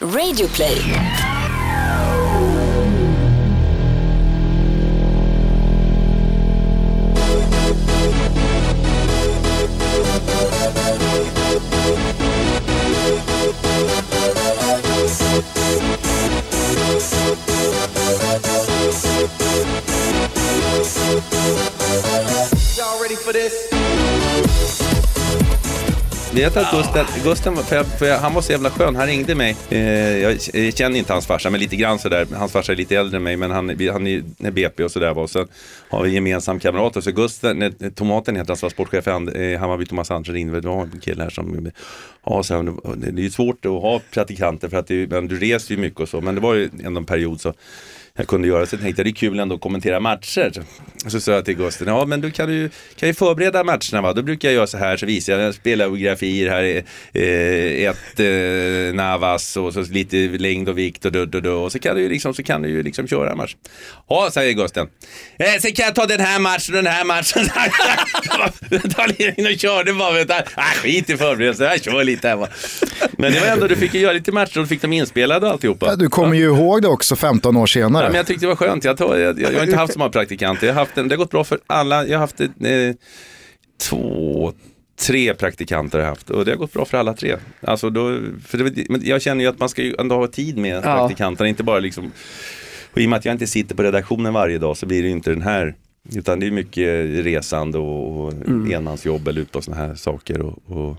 Radioplay. Vet att Gusten, Gusten för jag, för jag, han var så jävla skön. Han ringde mig. Eh, jag, jag känner inte hans farsa, men lite grann sådär. Hans farsa är lite äldre än mig, men han, han är BP och sådär. Och sen har vi gemensam kamrater. Så Gusten, nej, Tomaten heter han som var sportchef i eh, Hammarby, Thomas Andersson. Det var en kille här som, ja, så, här, det är ju svårt att ha praktikanter för att det, du reser ju mycket och så. Men det var ju ändå en period så jag kunde göra så jag tänkte jag det är kul ändå att kommentera matcher. Så sa jag till Gusten, ja men du kan ju, kan ju förbereda matcherna va. Då brukar jag göra så här så visar jag, jag spelar grafier här, eh, ett eh, Navas och så lite längd och vikt och du, du, du. och så kan du ju liksom, så kan du ju liksom köra en match. Ja, säger Gusten. Eh, sen kan jag ta den här matchen och den här matchen. Ta in och körde bara. Vet du. Ah, skit i förberedelser, jag kör lite här va. Men det var ändå, du fick ju göra lite matcher och du fick dem inspelade och alltihopa. Ja, Du kommer ju ihåg det också 15 år senare. Ja, men jag tyckte det var skönt. Jag, tar, jag, jag har inte haft så många praktikanter. Jag har haft en, det har gått bra för alla. Jag har haft eh, två, tre praktikanter har jag haft och det har gått bra för alla tre. Alltså då, för det, men jag känner ju att man ska ju ändå ha tid med praktikanterna, inte bara liksom och I och med att jag inte sitter på redaktionen varje dag så blir det ju inte den här utan det är mycket resande och, och enmansjobb eller ut på sådana här saker. Och, och,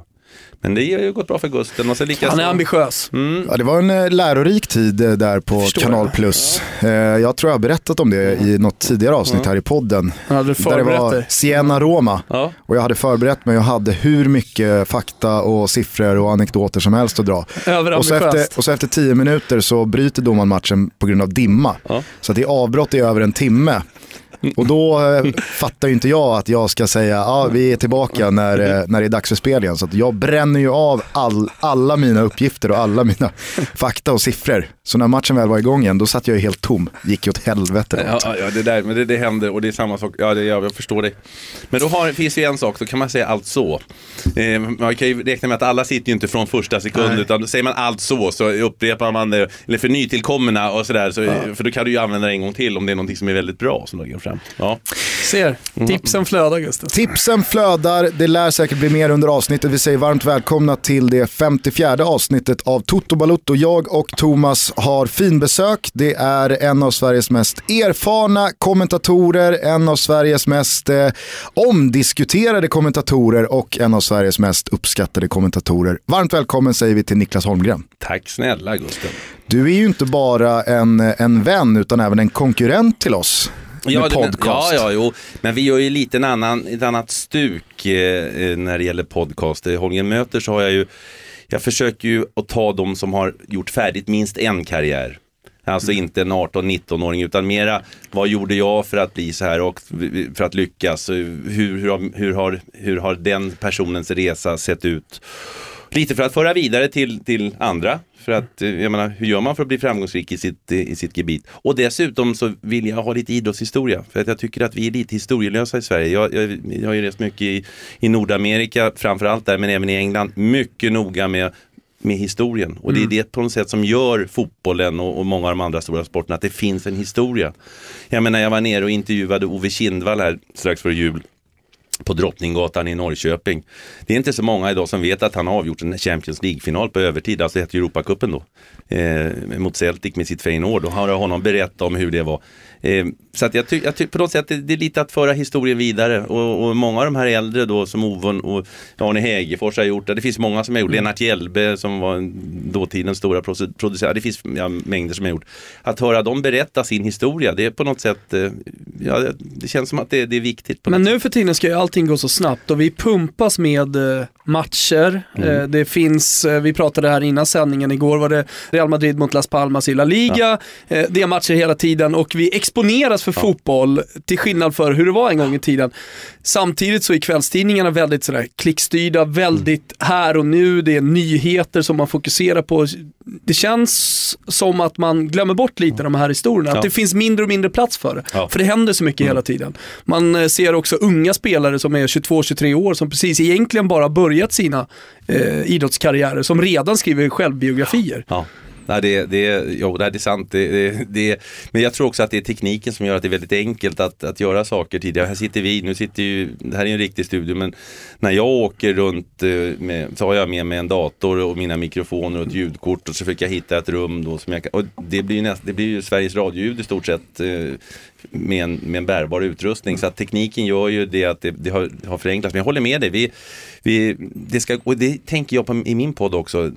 men det har ju gått bra för Gusten. Och så lika Han är så- ambitiös. Ja, det var en eh, lärorik tid eh, där på Förstår Kanal jag. Plus. Eh, Jag tror jag har berättat om det i något tidigare avsnitt här i podden. Han hade Där det förberett var. Siena Roma. Ja. Och jag hade förberett mig och hade hur mycket fakta och siffror och anekdoter som helst att dra. Och så, efter, och så efter tio minuter så bryter domaren matchen på grund av dimma. Ja. Så det är avbrott i över en timme. Och då eh, fattar ju inte jag att jag ska säga ja vi är tillbaka när, eh, när det är dags för spel igen. Så att jag bränner ju av all, alla mina uppgifter och alla mina fakta och siffror. Så när matchen väl var igång igen då satt jag ju helt tom. Gick ju åt helvete. Ja, ja, ja, det där, men det, det händer och det är samma sak. Ja, det, ja jag förstår det. Men då har, finns ju en sak, då kan man säga allt så. Eh, man kan ju räkna med att alla sitter ju inte från första sekund, utan då säger man allt så, så upprepar man det, eller för nytillkomna och sådär, så, för då kan du ju använda det en gång till om det är någonting som är väldigt bra som lägger fram. Ja. Ser, tipsen flödar Gustav. Tipsen flödar, det lär säkert bli mer under avsnittet. Vi säger varmt välkomna till det 54 avsnittet av Toto Balutto. Jag och Thomas har finbesök. Det är en av Sveriges mest erfarna kommentatorer, en av Sveriges mest eh, omdiskuterade kommentatorer och en av Sveriges mest uppskattade kommentatorer. Varmt välkommen säger vi till Niklas Holmgren. Tack snälla Gustav. Du är ju inte bara en, en vän utan även en konkurrent till oss. Med Ja, men- podcast. ja, ja, jo. Men vi gör ju lite en annan, ett annat stuk eh, eh, när det gäller podcast. I Holmgren möter så har jag ju, jag försöker ju att ta de som har gjort färdigt minst en karriär. Alltså inte en 18-19-åring utan mera, vad gjorde jag för att bli så här och för att lyckas? Hur, hur, har, hur, har, hur har den personens resa sett ut? Lite för att föra vidare till, till andra. För att, eh, jag menar, hur gör man för att bli framgångsrik i sitt, eh, i sitt gebit? Och dessutom så vill jag ha lite idrottshistoria. För att jag tycker att vi är lite historielösa i Sverige. Jag, jag, jag har ju rest mycket i, i Nordamerika, framförallt där, men även i England. Mycket noga med med historien. Och det är det på något sätt som gör fotbollen och, och många av de andra stora sporterna, att det finns en historia. Jag menar, jag var nere och intervjuade Ove Kindvall här strax före jul på Drottninggatan i Norrköping. Det är inte så många idag som vet att han har avgjort en Champions League-final på övertid, alltså hette Europacupen då, eh, mot Celtic med sitt Feyenoord. Då har jag honom berättat om hur det var. Eh, så att jag tycker ty på något sätt det, det är lite att föra historien vidare och, och många av de här äldre då som Ove och Arne Hägerfors har gjort det. Det finns många som har gjort, Lennart Hjelbe som var en- dåtidens stora producent. Det finns ja, mängder som har gjort. Att höra dem berätta sin historia, det är på något sätt, eh, ja, det, känns som att det, det är viktigt. Men nu för tiden ska ju allting gå så snabbt och vi pumpas med eh, matcher. Eh, det finns, vi pratade här innan sändningen, igår var det Real Madrid mot Las Palmas i La Liga. Eh, det är matcher hela tiden och vi exponeras för fotboll till skillnad för hur det var en gång i tiden. Samtidigt så är kvällstidningarna väldigt sådär klickstyrda, väldigt här och nu, det är nyheter som man fokuserar på. Det känns som att man glömmer bort lite de här historierna, Ja. att det finns mindre och mindre plats för det. Ja. För det händer så mycket hela tiden. Man eh, ser också unga spelare som är 22-23 år som precis egentligen bara börjat sina eh, idrottskarriärer, som redan skriver självbiografier. Nej, det, det, jo, det är sant. Det, det, det, men jag tror också att det är tekniken som gör att det är väldigt enkelt att, att göra saker tidigare. Här sitter vi, nu sitter ju, det här är en riktig studio, men när jag åker runt eh, med, så har jag med mig en dator och mina mikrofoner och ett ljudkort och så försöker jag hitta ett rum då som jag kan, och det blir ju, näst, det blir ju Sveriges radioljud i stort sett eh, med en, med en bärbar utrustning. Så att tekniken gör ju det att det, det har, har förenklats. Men jag håller med dig. Vi, vi, det ska, och det tänker jag på i min podd också.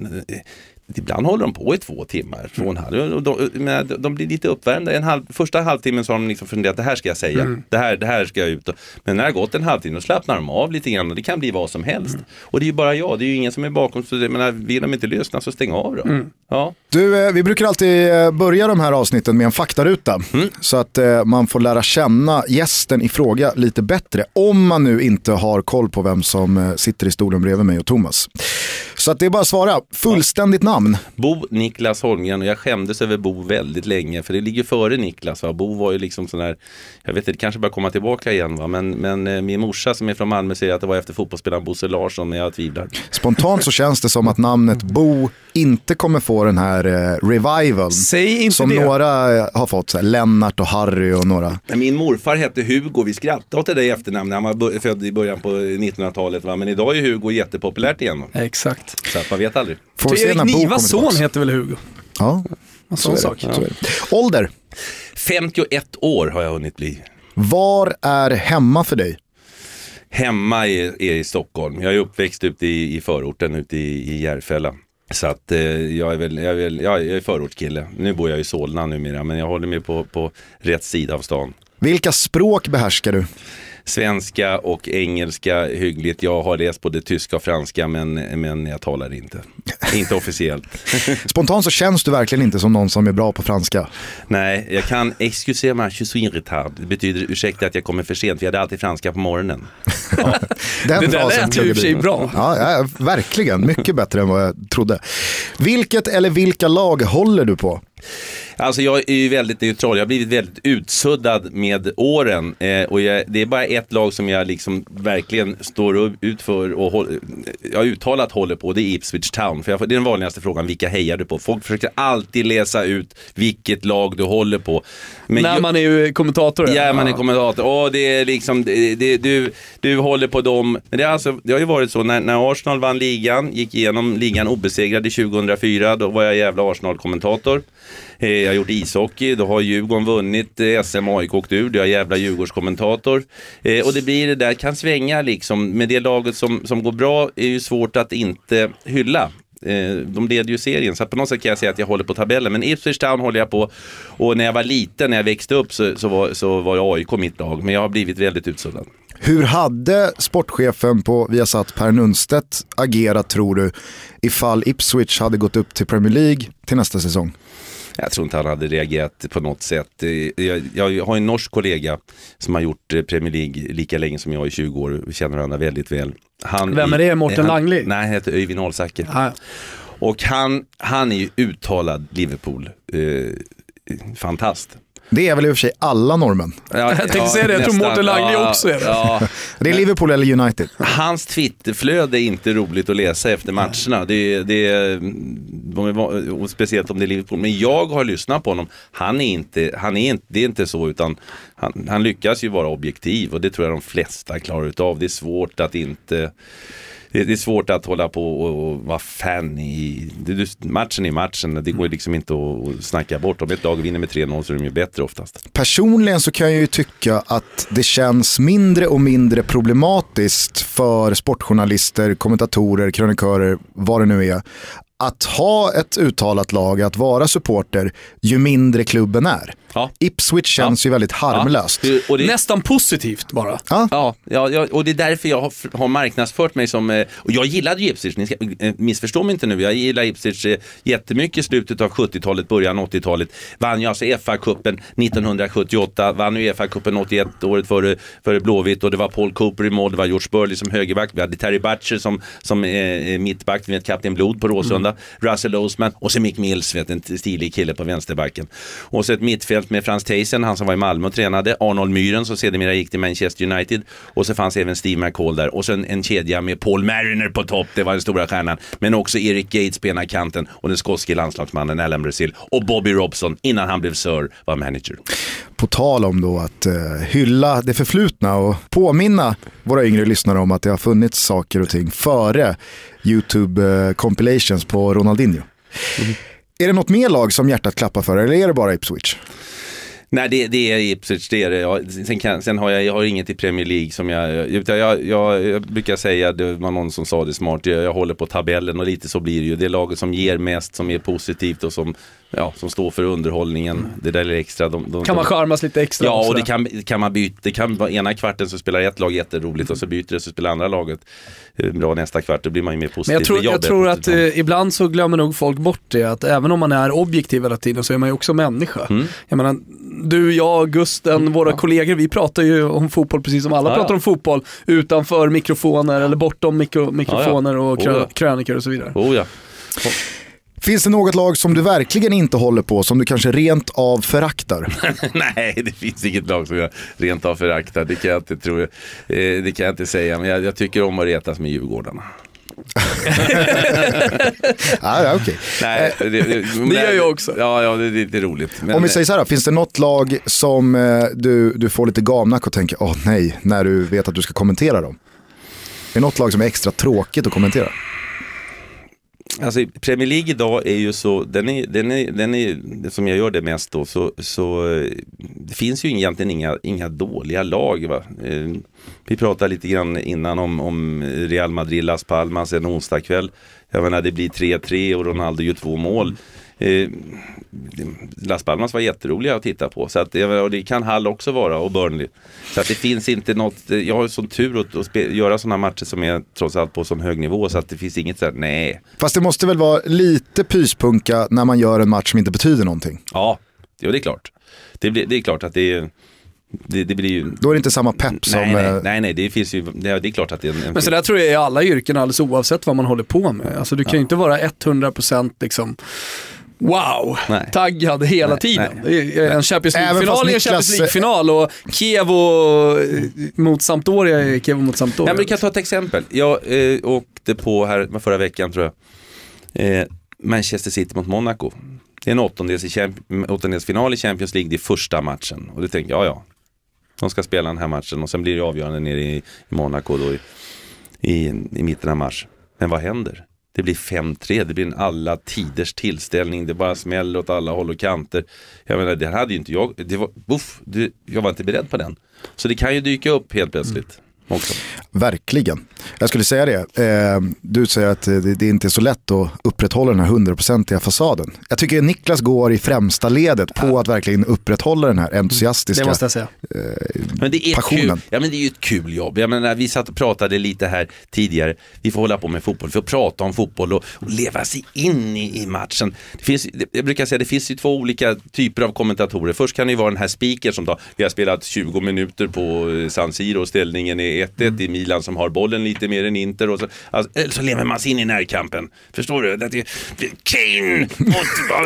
Ibland håller de på i två timmar, två och en halv. Och de, men de blir lite uppvärmda. En halv, första halvtimmen så har de liksom funderat, det här ska jag säga, Mm. det, här, det här ska jag ut. Men när det har gått en halvtimme, då slappnar de av lite grann och det kan bli vad som helst. Mm. Och det är ju bara jag, det är ju ingen som är bakom. Så det, menar, vill de inte lyssna så stäng av då. Mm. Ja. Du, eh, vi brukar alltid eh, börja de här avsnitten med en faktaruta. Så att eh, man får lära känna gästen i fråga lite bättre. Om man nu inte har koll på vem som sitter i stolen bredvid mig och Thomas. Så att det är bara att svara. Fullständigt namn. Bo Niklas Holmgren och jag skämdes över Bo väldigt länge för det ligger före Niklas. Va? Bo var ju liksom sån här, jag vet inte, det kanske börjar komma tillbaka igen va? Men, men eh, min morsa som är från Malmö säger att det var efter fotbollsspelaren Bosse Larsson men jag tvivlar. Spontant så känns det som att namnet Bo inte kommer få den här eh, revival. Som det. några eh, har fått, så här, Lennart och Harry och några. Min morfar hette Hugo, vi skrattade åt det där efternamnet när han var född i början på 1900-talet. Va? Men idag är Hugo jättepopulärt igen. Va? Exakt. Så att man vet aldrig. Får vi se Erik när Nivas son heter väl Hugo? Ja, En så sån är, sak. det, så är det. Ålder. 51 år har jag hunnit bli. Var är hemma för dig? Hemma är, är i Stockholm. Jag är uppväxt ute i, i förorten ute i, i Järfälla. Så att eh, jag är väl, jag är väl ja, jag är förortskille. Nu bor jag i Solna numera men jag håller mig på, på rätt sida av stan. Vilka språk behärskar du? Svenska och engelska hyggligt. Jag har läst både tyska och franska men, men jag talar inte. Inte officiellt. Spontant så känns du verkligen inte som någon som är bra på franska. Nej, jag kan excusez-moi, je suis retard. Det betyder ursäkta att jag kommer för sent, vi hade alltid franska på morgonen. Den Det där lät ju i och för sig bra. Ja, ja, verkligen. Mycket bättre än vad jag trodde. Vilket eller vilka lag håller du på? Alltså jag är ju väldigt neutral, jag har blivit väldigt utsuddad med åren. Eh, och jag, det är bara ett lag som jag liksom verkligen står ut för och håll, jag har uttalat håller på, det är Ipswich Town. För jag, det är den vanligaste frågan, vilka hejar du på? Folk försöker alltid läsa ut vilket lag du håller på. Men När jag- man är ju kommentator. Ja, man är kommentator. Åh, det är liksom, det, det, du, du håller på dem. Men det, är alltså, det har ju varit så när, när Arsenal vann ligan, gick igenom ligan obesegrade 2004, då var jag jävla Arsenal-kommentator. Eh, har gjort ishockey, då har Djurgården vunnit eh, SM AIK åkt ur, du är jävla Djurgårdskommentator. Eh, och det blir det där, kan svänga liksom. Med det laget som, som går bra är ju svårt att inte hylla. Eh, De leder ju serien, så på något sätt kan jag säga att jag håller på tabellen. Men Ipswich Town håller jag på. Och när jag var liten, när jag växte upp, så, så, var, så var AIK mitt lag. Men jag har blivit väldigt utsuddad. Hur hade sportchefen på Viasat Per Nunstedt agerat tror du ifall Ipswich hade gått upp till Premier League till nästa säsong? Jag tror inte han hade reagerat på något sätt. Eh, Jag, jag har en norsk kollega som har gjort eh, Premier League lika länge som jag i 20 år. Vi känner varandra väldigt väl. Han, Vem är det? Mårten han- Langli? Nej, han heter Öyvind Alsaker. Och han, han är ju uttalad Liverpool. Eh, fantast. Det är väl i och för sig alla norrmän. Ja, Jag tänkte säga det, jag tror. Mårten Langli också är det. Ja, Det är Liverpool eller United. Hans Twitterflöde är inte roligt att läsa efter matcherna. Det, är- det, är- speciellt om det är Liverpool. Men jag har lyssnat på honom. Han är inte, han är inte, det är inte så utan han, han lyckas ju vara objektiv och det tror jag de flesta klarar utav. Det är svårt att inte det det är svårt att hålla på och, och vara fan i, det, matchen är matchen, det går liksom inte att, att snacka bort. Om ett lag vinner med 3-0 så är de ju bättre oftast. Personligen så kan jag ju tycka att det känns mindre och mindre problematiskt för sportjournalister, kommentatorer, krönikörer, vad det nu är, att ha ett uttalat lag, att vara supporter, ju mindre klubben är. Ja. Ipswich känns ju väldigt harmlöst. Ja. Och det, Nästan positivt bara. Ja. Ja, ja, ja, och det är därför jag har, har marknadsfört mig som, eh, och jag gillade ju Ipswich, ni ska, eh, missförstå mig inte nu, jag gillar Ipswich eh, jättemycket i slutet av 70-talet, början av 80-talet. Vann ju alltså FA-cupen 1978, vann ju FA-cupen 81, året före, före Blåvitt och det var Paul Cooper i mål, det var George Burley som högerback, vi hade Terry Butcher som, som eh, mittback, vi hade Kapten Blod på Råsunda. Russell Osman och så Mick Mills, vet, en stilig kille på vänsterbacken. Och så ett mittfält med Frans Theisen, han som var i Malmö och tränade, Arnold Myhren som sedermera gick till Manchester United och så fanns även Steve McCall där och så en, en kedja med Paul Mariner på topp, det var den stora stjärnan, men också Eric Gates på ena kanten och den skotske landslagsmannen Alan Brazil och Bobby Robson innan han blev Sir var manager. På tal om då att uh, hylla det förflutna och påminna våra yngre lyssnare om att det har funnits saker och ting före YouTube uh, compilations på Ronaldinho. Mm. Är det något mer lag som hjärtat klappar för eller är det bara Ipswich? Nej, det, det är Ipswich, det är det. Ja, sen, kan, sen har jag, jag har inget i Premier League som jag, utan jag, jag, jag brukar säga, det var någon som sa det smart, jag, jag håller på tabellen och lite så blir det ju. Det är laget som ger mest, som är positivt och som, ja, som står för underhållningen. Det där är extra. De, de, kan man charmas lite extra? Ja, och det kan, kan man byta. Det kan vara ena kvarten så spelar ett lag jätteroligt och så byter det så spelar andra laget eh, bra nästa kvart. Då blir man ju mer positiv. Men jag tror, jag tror att eh, ibland så glömmer nog folk bort det, att även om man är objektiv hela tiden så är man ju också människa. Mm. Jag menar, du, jag, Gusten, våra ja. kollegor, vi pratar ju om fotboll precis som alla ja, pratar om fotboll utanför mikrofoner eller bortom mikro, mikrofoner och krö, oh, krönikor och så vidare. Oh, ja. Finns det något lag som du verkligen inte håller på, som du kanske rent av föraktar? Nej, det finns inget lag som jag rent av föraktar. Det kan jag inte, tro. Eh, det kan jag inte säga, men jag, jag tycker om att retas med Djurgårdarna. ah, ja, okay. Nej, det, det, det gör jag också. Ja, ja det, det är roligt. Men, Om vi säger så här, finns det något lag som eh, du, du får lite gamnack och tänker, åh oh, nej, när du vet att du ska kommentera dem? Är det något lag som är extra tråkigt att kommentera? Alltså Premier League idag är ju så, den är, den är, den är som jag gör det mest då, så, så det finns ju egentligen inga, inga dåliga lag. Va? Eh, vi pratade lite grann innan om, om Real Madrid, Las Palmas en onsdagkväll. Jag menar det blir 3-3 och Ronaldo gör två mål. Eh, Las Palmas var jätteroliga att titta på. Så att, och det kan Hall också vara och Burnley. Så att det finns inte något, jag har sån tur att, att göra sådana matcher som är trots allt på sån hög nivå så att det finns inget sådär, nej. Fast det måste väl vara lite pyspunka när man gör en match som inte betyder någonting? Ja, det är klart. Det, blir, det är klart att det är det, det, blir ju... Då är det inte samma pepp som... Nej, nej, eh, nej, nej det finns ju, det, är klart att det är en... Men så där tror jag i alla yrken alldeles oavsett vad man håller på med. Alltså du kan ju inte vara 100% liksom wow, nej. taggad hela nej, tiden. Nej. En Champions League-final är en Champions League-final och Kievo eh, mot Sampdoria är Kievo mot Sampdoria. Ja, men vi kan ta ett exempel. Jag eh, åkte på här förra veckan tror jag, eh, Manchester City mot Monaco. Det är en åttondelsfinal i Champions League, det är första matchen. Och då tänkte jag, ja ja, de ska spela den här matchen och sen blir det avgörande nere i, i Monaco då i, i, i mitten av mars. Men vad händer? Det blir 5-3, det blir en alla tiders tillställning, det bara smäller åt alla håll och kanter. Jag menar, det hade ju inte jag, det var, uff, det, jag var inte beredd på den. Så det kan ju dyka upp helt plötsligt. Mm också. Verkligen. Jag skulle säga det. Eh, du säger att det, det är inte är så lätt att upprätthålla den här hundraprocentiga fasaden. Jag tycker Niklas går i främsta ledet på att verkligen upprätthålla den här entusiastiska det måste jag säga. Eh, men det är passionen. Kul. Ja men det är ju ett kul jobb. Jag menar, vi satt och pratade lite här tidigare. Vi får hålla på med fotboll, vi får prata om fotboll och, och leva sig in i, i matchen. Det finns, jag brukar säga det finns ju två olika typer av kommentatorer. Först kan det ju vara den här speaker som då, vi har spelat 20 minuter på San Siro och ställningen är 1-1 mm. i Milan som har bollen lite mer än Inter. Och så, alltså, eller så lever man sig in i närkampen. Förstår du? Det, det, Kane!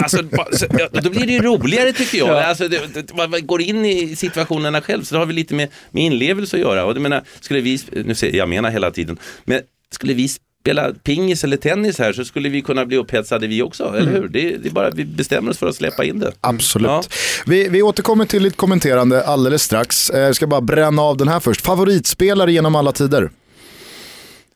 alltså, så, ja, då blir det ju roligare tycker jag. Ja. Alltså, det, det, man går in i situationerna själv så det har vi lite med, med inlevelse att göra. Och det menar, skulle vi, nu säger jag menar hela tiden, men skulle vi spela pingis eller tennis här så skulle vi kunna bli upphetsade vi också, eller mm. hur? Det, det, är bara vi bestämmer oss för att släppa in det. Absolut. Ja. Vi, vi återkommer till ditt kommenterande alldeles strax. Jag ska bara bränna av den här först. Favoritspelare genom alla tider?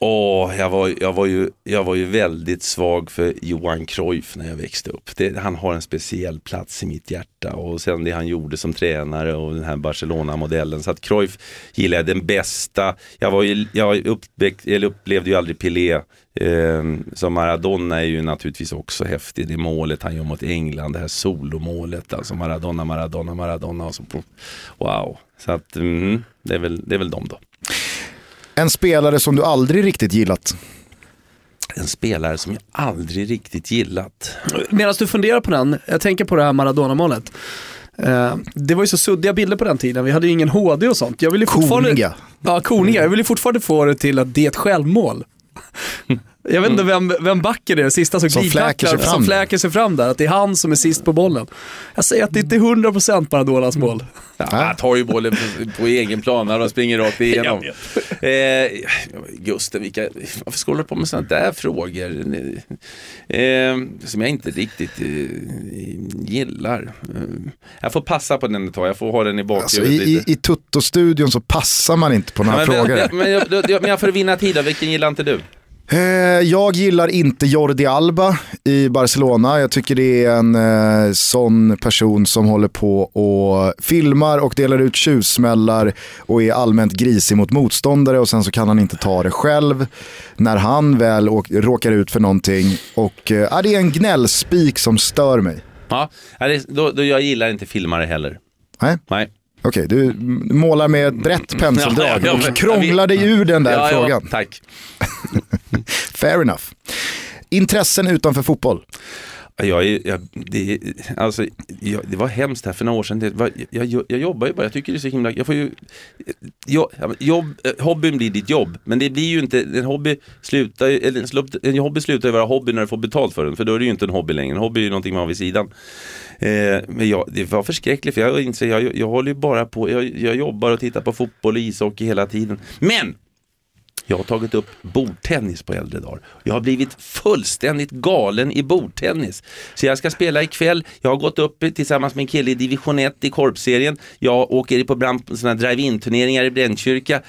Åh, jag, var, jag, var ju, jag var ju väldigt svag för Johan Cruyff när jag växte upp. Det, han har en speciell plats i mitt hjärta och sen det han gjorde som tränare och den här Barcelona-modellen. Så att Cruyff gillar jag den bästa. Jag, var ju, jag uppväxt, eller upplevde ju aldrig Pelé. Eh, så Maradona är ju naturligtvis också häftig. Det målet han gör mot England, det här solomålet. Alltså Maradona, Maradona, Maradona. Och så, wow, så att mm, det, är väl, det är väl de då. En spelare som du aldrig riktigt gillat? En spelare som jag aldrig riktigt gillat. Medan du funderar på den, jag tänker på det här Maradona-målet. Eh, det var ju så suddiga bilder på den tiden, vi hade ju ingen HD och sånt. Jag vill fortfarande, Koniga. Ja, koniga. Jag vill ju fortfarande få det till att det är ett självmål. Jag vet inte vem, vem backen är, sista som, Som fläker sig fram som fläker sig fram där. Att det är han som är sist på bollen. Jag säger att det inte är 100% Maradonas mål. Ja, han tar ju bollen på, på egen plan när de springer rakt igenom. Eh, Gusten, vilka, varför ska du på med sådana där frågor? Eh, som jag inte riktigt eh, gillar. Eh, jag får passa på den ett tag, jag får ha den i Alltså, bakhuvudet i, i, lite. I Tutto-studion så passar man inte på några men, frågor. men, men, jag, jag, men jag får vinna tid då, vilken gillar inte du? Eh, jag gillar inte Jordi Alba i Barcelona. Jag tycker det är en eh, sån person som håller på och filmar och delar ut tjuvsmällar och är allmänt grisig mot motståndare och sen så kan han inte ta det själv när han väl åk, råkar ut för någonting. Och eh, det är en gnällspik som stör mig. Ja, då, då jag gillar inte filmare heller. Nej? Nej. Okej, du målar med ett brett penseldrag Ja, och krånglar dig ur den där frågan. tack. Fair enough. Intressen utanför fotboll. Ja, Jag, jag, det, alltså, jag, det var hemskt här för några år sedan. Det var, jag, jag, jag jobbar ju bara, jag tycker det är så himla... Jag får ju, jag, jobb, eh, hobbyn blir ditt jobb, men det blir ju inte... En hobby slutar, eller en, en hobby slutar ju vara hobby när du får betalt för den, för då är det ju inte en hobby längre. En hobby är ju någonting man har vid sidan. Eh, men jag, det var förskräckligt, för jag inser, jag, jag håller ju bara på, jag, jag jobbar och tittar på fotboll och ishockey hela tiden. Men! Jag har tagit upp bordtennis på äldre dagar. Jag har blivit fullständigt galen i bordtennis. Så jag ska spela ikväll. Jag har gått upp tillsammans med en kille i division 1 i korpserien. Jag åker på såna drive-in turneringar i Brännkyrka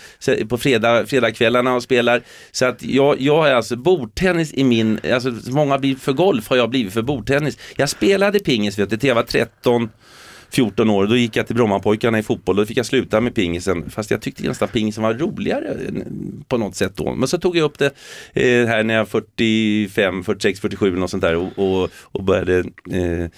på fredag, fredagskvällarna och spelar. Så att jag, jag är alltså bordtennis i min, alltså många blir för golf har jag blivit för bordtennis. Jag spelade pingis vet du, till jag var 13 14 år, då gick jag till Brommapojkarna i fotboll och då fick jag sluta med pingisen. Fast jag tyckte nästan pingisen var roligare på något sätt då. Men så tog jag upp det eh, här när jag var 45, 46, 47 eller något sånt där och, och, och började eh,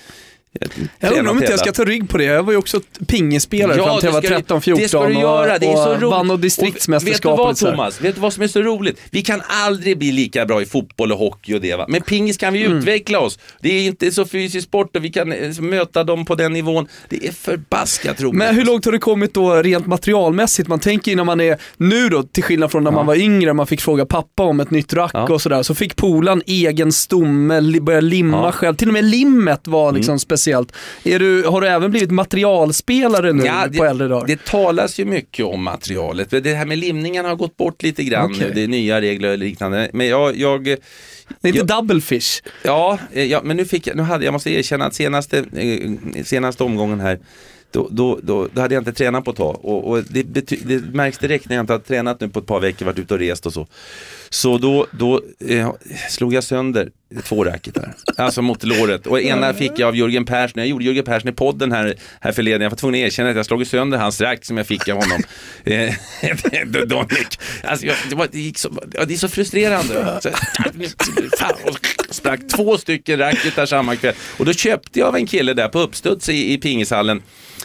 jag undrar om inte jag ska ta rygg på det. Jag var ju också pingisspelare fram till jag var det ska du- 13, 14 Det ska du göra, det är så och roligt. vann och Och distriktsmästerskap. Vet du och vad. Thomas, vet du vad som är så roligt? Vi kan aldrig bli lika bra i fotboll och hockey och det va. Men pingis kan vi Mm. utveckla oss. Det är inte så fysisk sport och vi kan eh, möta dem på den nivån. Det är förbaskat roligt. Men hur långt har det kommit då rent materialmässigt? Man tänker ju när man är nu då, till skillnad från när man var yngre, man fick fråga pappa om ett nytt rack Ja. och sådär. Så fick polan egen stomme, li- börja limma Ja. Mm. själv. Till och med limmet var liksom speciellt. Är du, har du även blivit materialspelare nu Ja, på äldre dagar? Det talas ju mycket om materialet. Det här med limningen har gått bort lite grann nu. Det är nya regler och liknande. Men jag, jag det är inte jag- double fish. Ja, eh, ja, men nu fick jag, nu hade, jag måste erkänna att senaste, eh, senaste omgången här då, då, då, då hade jag inte tränat på ett tag och, och det, det märks direkt när jag inte har tränat nu på ett par veckor, varit ute och rest och så. Så då, då eh, slog jag sönder två racketar, alltså mot låret. Och ena fick jag av Jörgen Persson, jag gjorde Jörgen Persson i podden här, här förleden, jag var tvungen att erkänna att jag slagit sönder hans rack som jag fick av honom. Eh. Alltså, jag, det, var, det, gick så, det är så frustrerande. Så, fan, och sprack två stycken racketar samma kväll. Och då köpte jag av en kille där på uppstuds i, i pingishallen.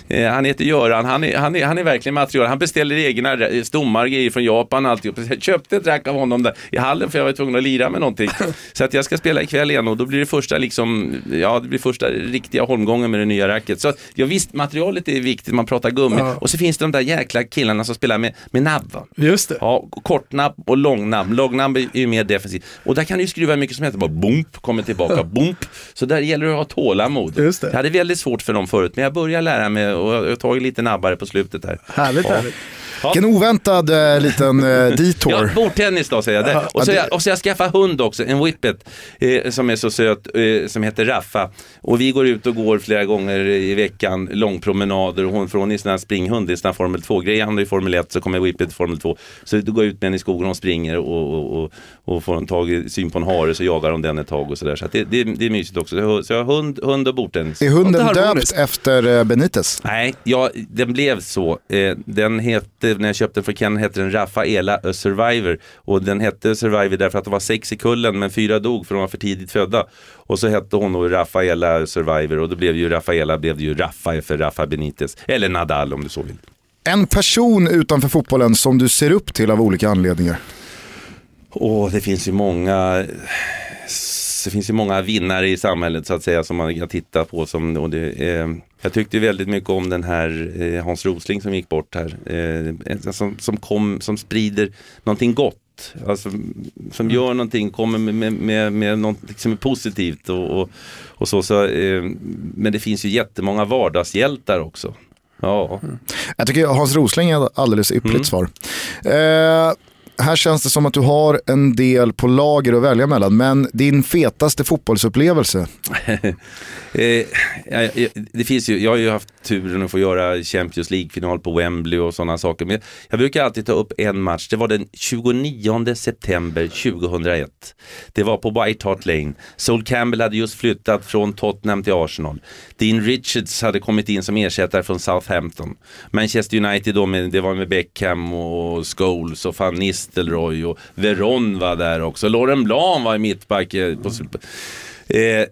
Eh, han heter Göran, han är, han, är, han är verkligen material. Han beställer egna stommar grejer från Japan alltihop. Jag köpte ett rack av honom där i hallen för jag var tvungen att lira med någonting. Så att jag ska spela ikväll igen och då blir det första liksom, ja det blir första riktiga holmgången med det nya racket. Så ja, visst, materialet är viktigt, man pratar gummi. Ja. Och så finns det de där jäkla killarna som spelar med, med nabb. Just det. Ja, kortnabb och långnabb. Långnabb är ju mer defensivt. Och där kan du ju skruva hur mycket som helst. Bara bump, kommer tillbaka, bump. Så där gäller det att ha tålamod. Just det. Jag hade väldigt svårt för dem förut, men jag börjar lära mig och jag har tagit lite nabbare på slutet här. Härligt, härligt. Vilken oväntad eh, liten eh, Ja, detour. bordtennis då säger jag. Där. Och, så Ja, det- jag. och så jag skaffat hund också, en whippet, eh, som är så söt, eh, som heter Raffa. Och vi går ut och går flera gånger i veckan, långpromenader. Och hon, för hon är sån här springhund, det är sån här Formel 2-grej. Han är i Formel 1, så kommer whippet i Formel 2. Så då går jag ut med henne i skogen och hon springer och, och, och, och får en tag i syn på en hare så jagar hon den ett tag och sådär. Så, att det, det, det är mysigt också. Så jag, så jag har hund, hund och bordtennis. Är hunden Låter döpt harmoniskt. efter eh, Benitez? Nej, ja, den blev så. Eh, den hette, när jag köpte den för Ken hette den Rafaela A Survivor. Och den hette Survivor därför att det var sex i kullen men fyra dog för de var för tidigt födda. Och så hette hon då Rafaela Survivor och då blev ju Rafaela blev det ju Rafa för Rafa Benitez. Eller Nadal om du så vill. En person utanför fotbollen som du ser upp till av olika anledningar. Och det finns ju många det finns ju många vinnare i samhället så att säga som man kan titta på. Som, och det, eh, jag tyckte väldigt mycket om den här eh, Hans Rosling som gick bort här. Eh, som, som, kom, som sprider någonting gott. alltså, som gör någonting, kommer med, med, med, med något som är positivt och, och, och så. så eh, men det finns ju jättemånga vardagshjältar också. Ja. Jag tycker Hans Rosling är alldeles ypperligt svar. Eh, här känns det som att du har en del på lager att välja mellan, men din fetaste fotbollsupplevelse? eh, jag, det finns ju, jag har ju haft turen att få göra Champions League-final på Wembley och sådana saker. Men jag brukar alltid ta upp en match. Det var den 29 september 2001. Det var på White Hart Lane. Sol Campbell hade just flyttat från Tottenham till Arsenal. Dean Richards hade kommit in som ersättare från Southampton. Manchester United då, med, det var med Beckham och Scholes och Van Nistelrooy och Veron var där också. Lauren Blanc var i mittback. Eh, på, Eh,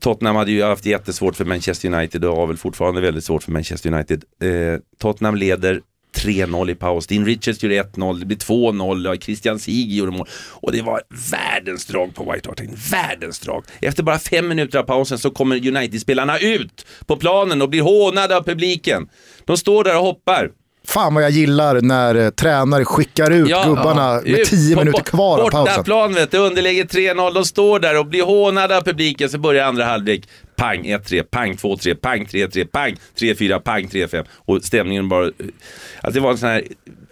Tottenham hade ju haft jättesvårt för Manchester United och har väl fortfarande väldigt svårt för Manchester United. Eh, Tottenham leder 3-0 i paus. Dean Richards gjorde 1-0, det blir 2-0, Christian Sieg gjorde mål. Och det var världens drag på White Hart Lane. Världens drag. Efter bara fem minuter av pausen så kommer United-spelarna ut på planen och blir hånade av publiken. De står där och hoppar. Fan vad jag gillar när eh, tränare skickar ut gubbarna med ut tio på minuter bo- kvar av pausen. Bortaplan vet du, underläge 3-0. De står där och blir hånade av publiken. Så börjar andra halvlek. Pang 1-3, pang 2-3, pang 3-3, pang 3-4, pang 3-5. Och stämningen bara... Alltså det var en sån här...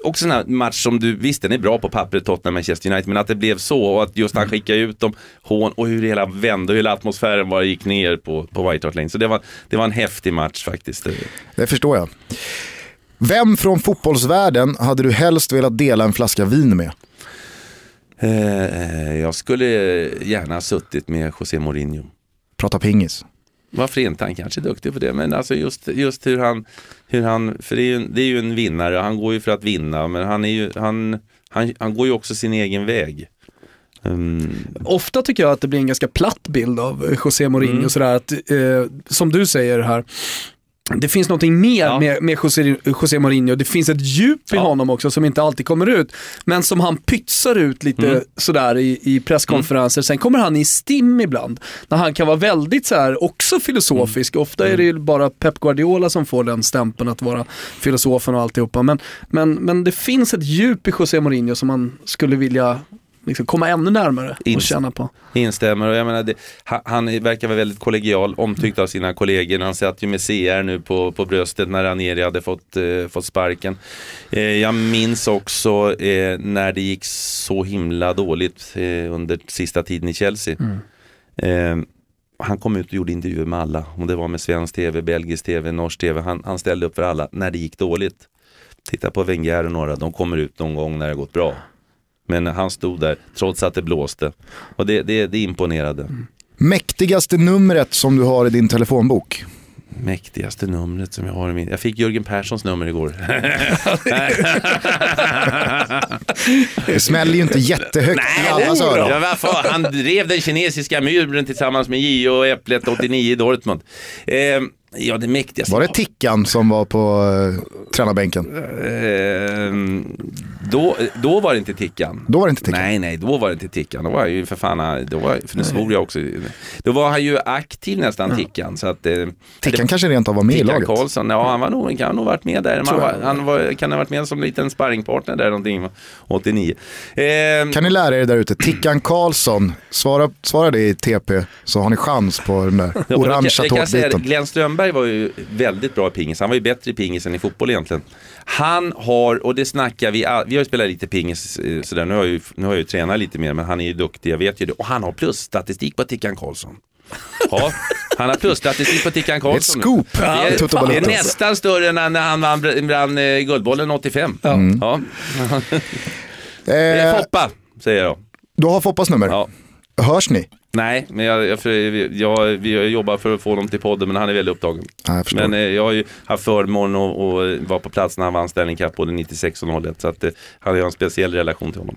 Också en sån här match som du, visst den är bra på pappret, Tottenham Manchester United, men att det blev så och att just han skickade ut dem, hån och hur det hela vände och hela atmosfären bara gick ner på, på White Hart Lane. Så det var, det var en häftig match faktiskt. Det förstår jag. Vem från fotbollsvärlden hade du helst velat dela en flaska vin med? Eh, jag skulle gärna ha suttit med José Mourinho. Prata pingis. Varför inte? Han kanske är duktig på det, men alltså just, just hur han, hur han, för det är, ju, en- det är ju en vinnare, han går ju för att vinna, men han, är ju, han, han, han går ju också sin egen väg. Mm, Ofta tycker jag att det blir en ganska platt bild av José Mourinho. Mm. Sådär att, eh, som du säger här, det finns någonting mer Ja. med, med José, José Mourinho. Det finns ett djup i Ja. honom också som inte alltid kommer ut. Men som han pytsar ut lite Mm. sådär i, i presskonferenser. Sen kommer han i stim ibland. När han kan vara väldigt såhär, också filosofisk. Mm. Ofta är det ju bara Pep Guardiola som får den stämpeln att vara filosofen och alltihopa. Men, men, men det finns ett djup i José Mourinho som man skulle vilja liksom, komma ännu närmare och Ins- känna på. instämmer och jag menar, det, han, verkar vara väldigt kollegial, omtyckt av sina kollegor. Han satt ju med CR nu på, på bröstet när Ranieri hade fått, eh, fått sparken. Eh, jag minns också eh, när det gick så himla dåligt eh, under sista tiden i Chelsea. Eh, han kom ut och gjorde intervjuer med alla. Om det var med svensk tv, belgisk tv, norsk tv. Han, han ställde upp för alla när det gick dåligt. Titta på Wenger och några, de kommer ut någon gång när det gått bra. Men han stod där trots att det blåste. Och det, det, det imponerade. Mäktigaste numret som du har i din telefonbok? Mäktigaste numret som jag har i min... Jag fick Jörgen Perssons nummer igår. Det smäller ju inte jättehögt i allas öron. Ja? Han drev den kinesiska muren tillsammans med J.O. och Äpplet 89 i Dortmund. Eh, ja, det mäktigaste. Var det Tickan som var på eh, tränarbänken? Eh, då, då var det inte Tickan. Då var det inte Tickan. Nej, nej, då var det inte Tickan. Då var jag ju för fan, då var, för nu svor jag också. Då var han ju aktiv nästan Tickan. Så att, eh, Tickan kanske rent av var med i Tickan laget. Karlsson, ja han var nog, kan ha nog varit med där. Man var, han var, kan ha varit med som en liten sparringpartner där någonting, 89. Eh, Kan ni lära er där ute, Tickan Karlsson, svara, svara det i TP så har ni chans på den där Ja, orangea det, tårtbiten. Glenn Strömberg var ju väldigt bra i pingis. Han var ju bättre i pingis än i fotboll egentligen. Han har, och det snackar vi, vi har ju spelat lite pingis eh, sådär, nu har, jag ju, nu har jag ju tränat lite mer men han är ju duktig, jag vet ju det. Och han har plusstatistik på Tickan Karlsson. Ja, han har plusstatistik på Tickan ett Karlsson. nu. scoop, Det är, det är nästan större än när- han vann, vann eh, Guldbollen 85. Ja. Det är Eh, Foppa, säger jag. du har Foppas nummer. Ja. Hörs ni? Nej, men jag, jag, jag, vi jobbar för att få honom till podden men han är väldigt upptagen. Ja, jag. Men eh, jag har ju haft förmånen att att vara på plats när han vann Stanley Cup både 96 och 01 så att eh, han har en speciell relation till honom.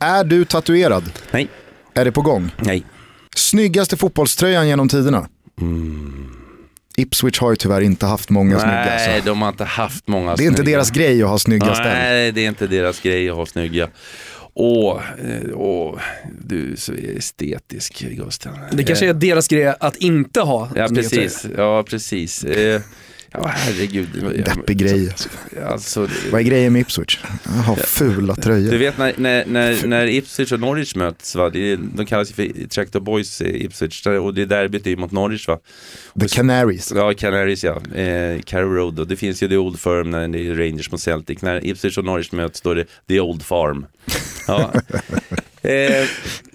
Är du tatuerad? Nej, Är det på gång? nej. Snyggaste fotbollströjan genom tiderna? Ipswich har ju tyvärr inte haft många snygga. Mm. Nej, de har inte haft många Det är inte snygga. deras grej att ha snygga ställ. Nej, det är inte deras grej att ha snygga. Åh, eh, åh, du är så estetisk Gusten. Det kanske är deras grej att inte ha Ja, precis. Ja, precis. Ja, herregud. Deppig grej. Alltså, Vad är grejen med Ipswich? Jaha, fula du tröjor. vet när, när, när, när Ipswich och Norwich möts, va? Det är, de kallas ju för Tractor Boys Ipswich och det är derbyt är ju mot Norwich va? The Canaries. Ja, Canaries ja. Eh, Carrow Road och det finns ju The Old Firm när det är Rangers mot Celtic. När Ipswich och Norwich möts då är det The Old Farm. Ja. eh,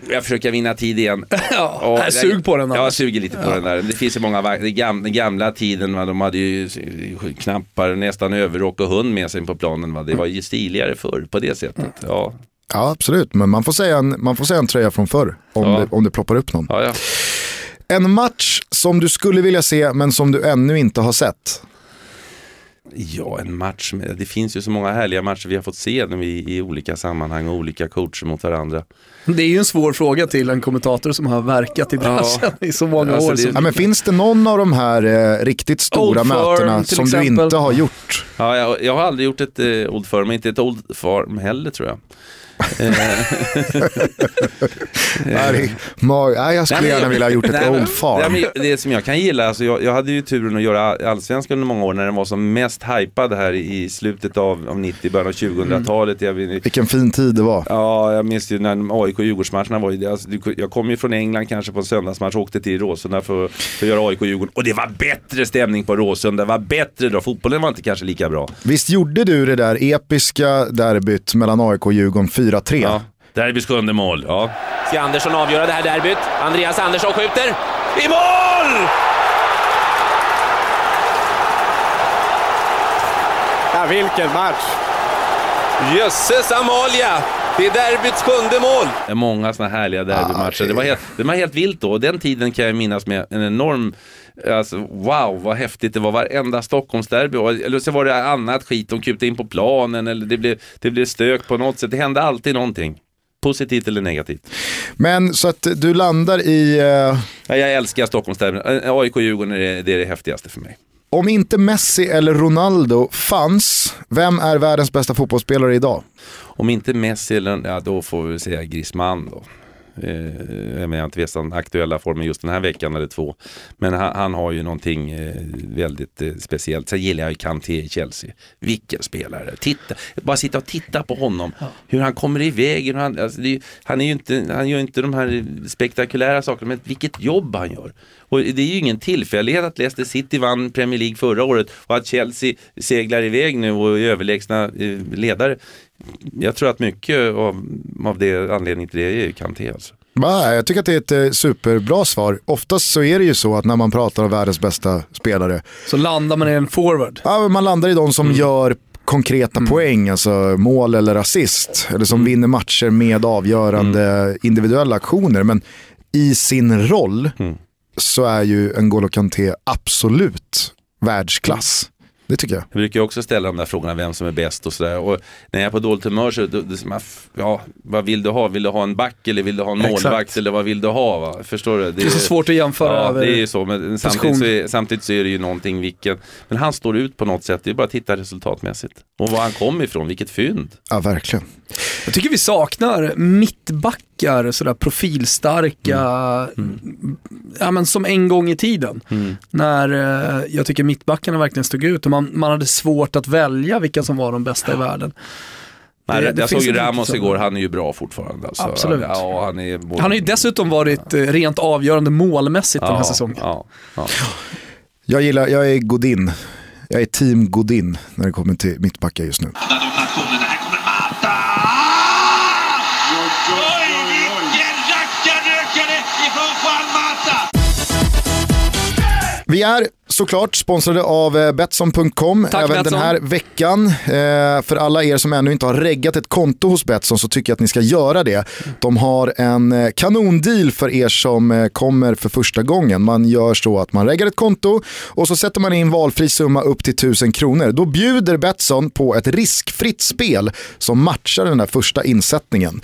jag försöker vinna tid igen. Ja, Ja, jag sug på den. Ja, jag suger lite på den där. Det finns ju många, den gamla, gamla tiden, va, de hade ju knappar, nästan överrock och hund med sig på planen. Va. Det var ju stiligare förr på det sättet. Ja, Ja, absolut. Men man får säga en, man får säga en tröja från förr om, Ja. det, om det ploppar upp någon. ja, ja. En match som du skulle vilja se men som du ännu inte har sett. Ja, en match. Med, det finns ju så många härliga matcher vi har fått se när vi, i olika sammanhang och olika coacher mot varandra. Det är ju en svår fråga till en kommentator som har verkat i branschen i så många Alltså, år. det- Ja, men finns det någon av de här eh, riktigt stora Old mötena till som du exempel. inte har gjort? Ja, jag, jag har aldrig gjort ett eh, Old Firm, inte ett Old Farm heller tror jag. Eh, Nej, mag- nej, jag skulle Nej, gärna vilja ha gjort ett Nej, Old Nej, Farm. men det som jag kan gilla, alltså jag, jag hade ju turen att göra allsvenskan under många år när den var som mest hypad här i slutet av, av 90, början av 2000-talet. Jag, vet- Vilken fin tid det var. Ja, jag minns ju när AIK och Djurgårdsmatcherna var ju, alltså, jag kom ju från England kanske på en söndagsmatch och åkte till Råsunda för, för att göra AIK och Djurgården. Och det var bättre stämning på Råsunda, det var bättre då. Fotbollen var inte kanske lika bra. Visst gjorde du det där episka derbyt mellan AIK och Djurgården 4-3? Ja. Derbys sjunde mål, ja. Ska Andersson avgöra det här derbyt? Andreas Andersson skjuter. I mål! Ja, vilken match! Jösses Amalia! Det är derbyts sjunde mål. Det är Många sådana härliga derbymatcher. Ah, Det var helt, det var helt vilt då. Och den tiden kan jag minnas med en enorm, alltså wow vad häftigt det var. Varenda Stockholmsderby. Eller så var det annat skit, de kupade in på planen eller det blev, det blev stök på något sätt. Det hände alltid någonting. Positivt eller negativt. Men så att du landar i, Ja, jag älskar Stockholmsderbyn. Eh, AIK och Djurgården är det, det är det häftigaste för mig. om inte Messi eller Ronaldo fanns, vem är världens bästa fotbollsspelare idag? Om inte Messi, eller, ja, då får vi säga Griezmann då. Eh, jag menar inte vet den aktuella formen just den här veckan eller två. Men han, han har ju någonting eh, väldigt eh, speciellt. Sen gillar jag ju Kanté i Chelsea. Vilken spelare. Titta, bara sitta och titta på honom. Hur han kommer iväg. Hur han, alltså det, han, är ju inte, han gör inte de här spektakulära sakerna, men vilket jobb han gör. Och det är ju ingen tillfällighet att Leicester City vann Premier League förra året och att Chelsea seglar iväg nu och är överlägsna ledare. Jag tror att mycket av, av det anledningen till det är Kanté alltså. Va, jag tycker att det är ett eh, superbra svar. Oftast så är det ju så att när man pratar om världens bästa spelare, Så landar man i en forward. ja, man landar i de som Mm. gör konkreta poäng, alltså mål eller assist. Eller Mm. som vinner matcher med avgörande individuella aktioner. Men i sin roll Mm. så är ju N'Golo Kanté absolut världsklass. Det tycker jag. Jag brukar också ställa de där frågorna vem som är bäst och sådär. Och när jag är på dåligt humör så, då, då, ja, vad vill du ha? Vill du ha en back eller vill du ha en Exakt. målvakt eller vad vill du ha? Va? Förstår du? Det är så svårt att jämföra Ja, det är ju så. Men samtidigt så, är, samtidigt så är det ju någonting vilken, men han står ut på något sätt. Det är bara att titta resultatmässigt. Och var han kom ifrån, vilket fynd. Ja, verkligen. Jag tycker vi saknar mittbackar, sådär profilstarka, ja men som en gång i tiden. När eh, jag tycker mittbackarna verkligen stod ut och man, man hade svårt att välja vilka som var de bästa i världen. Nej, Det- det jag såg ju Ramos igår, han är ju bra fortfarande. Alltså. Absolut. Ja, han, är både... Han har ju dessutom varit eh, rent avgörande målmässigt den här säsongen. Ja, ja. Jag gillar, jag är Godin. Jag är team Godin när det kommer till mittbackar just nu. Vi är såklart sponsrade av eh, Betsson.com Tack, även Betsson. den här veckan. Eh, för alla er som ännu inte har reggat ett konto hos Betsson så tycker jag att ni ska göra det. De har en eh, kanondeal för er som kommer för första gången. Man gör så att man reggar ett konto och så sätter man in valfri summa upp till 1000 kronor. Då bjuder Betsson på ett riskfritt spel som matchar den där första insättningen.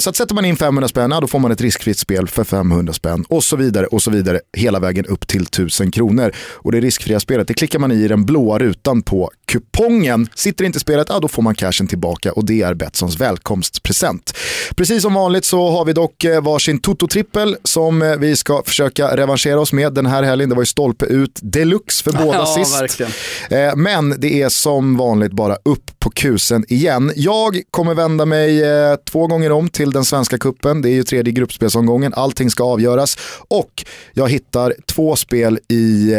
Så att sätter man in 500 spänn, då får man ett riskfritt spel för 500 spänn och så vidare och så vidare hela vägen upp till 1000 kronor. Och det riskfria spelet det klickar man i den blåa rutan på kupongen. Sitter inte spelet, ja, då får man cashen tillbaka och det är Betssons välkomstpresent. Precis som vanligt så har vi dock eh, varsin Toto-trippel som eh, vi ska försöka revanschera oss med den här helgen. Det var ju stolpe ut deluxe för båda Ja, sist. verkligen. Eh, Men det är som vanligt bara upp på kusen igen. Jag kommer vända mig två gånger om till den svenska kuppen. Det är ju tredje gruppspelsomgången. Allting ska avgöras. Och jag hittar två spel i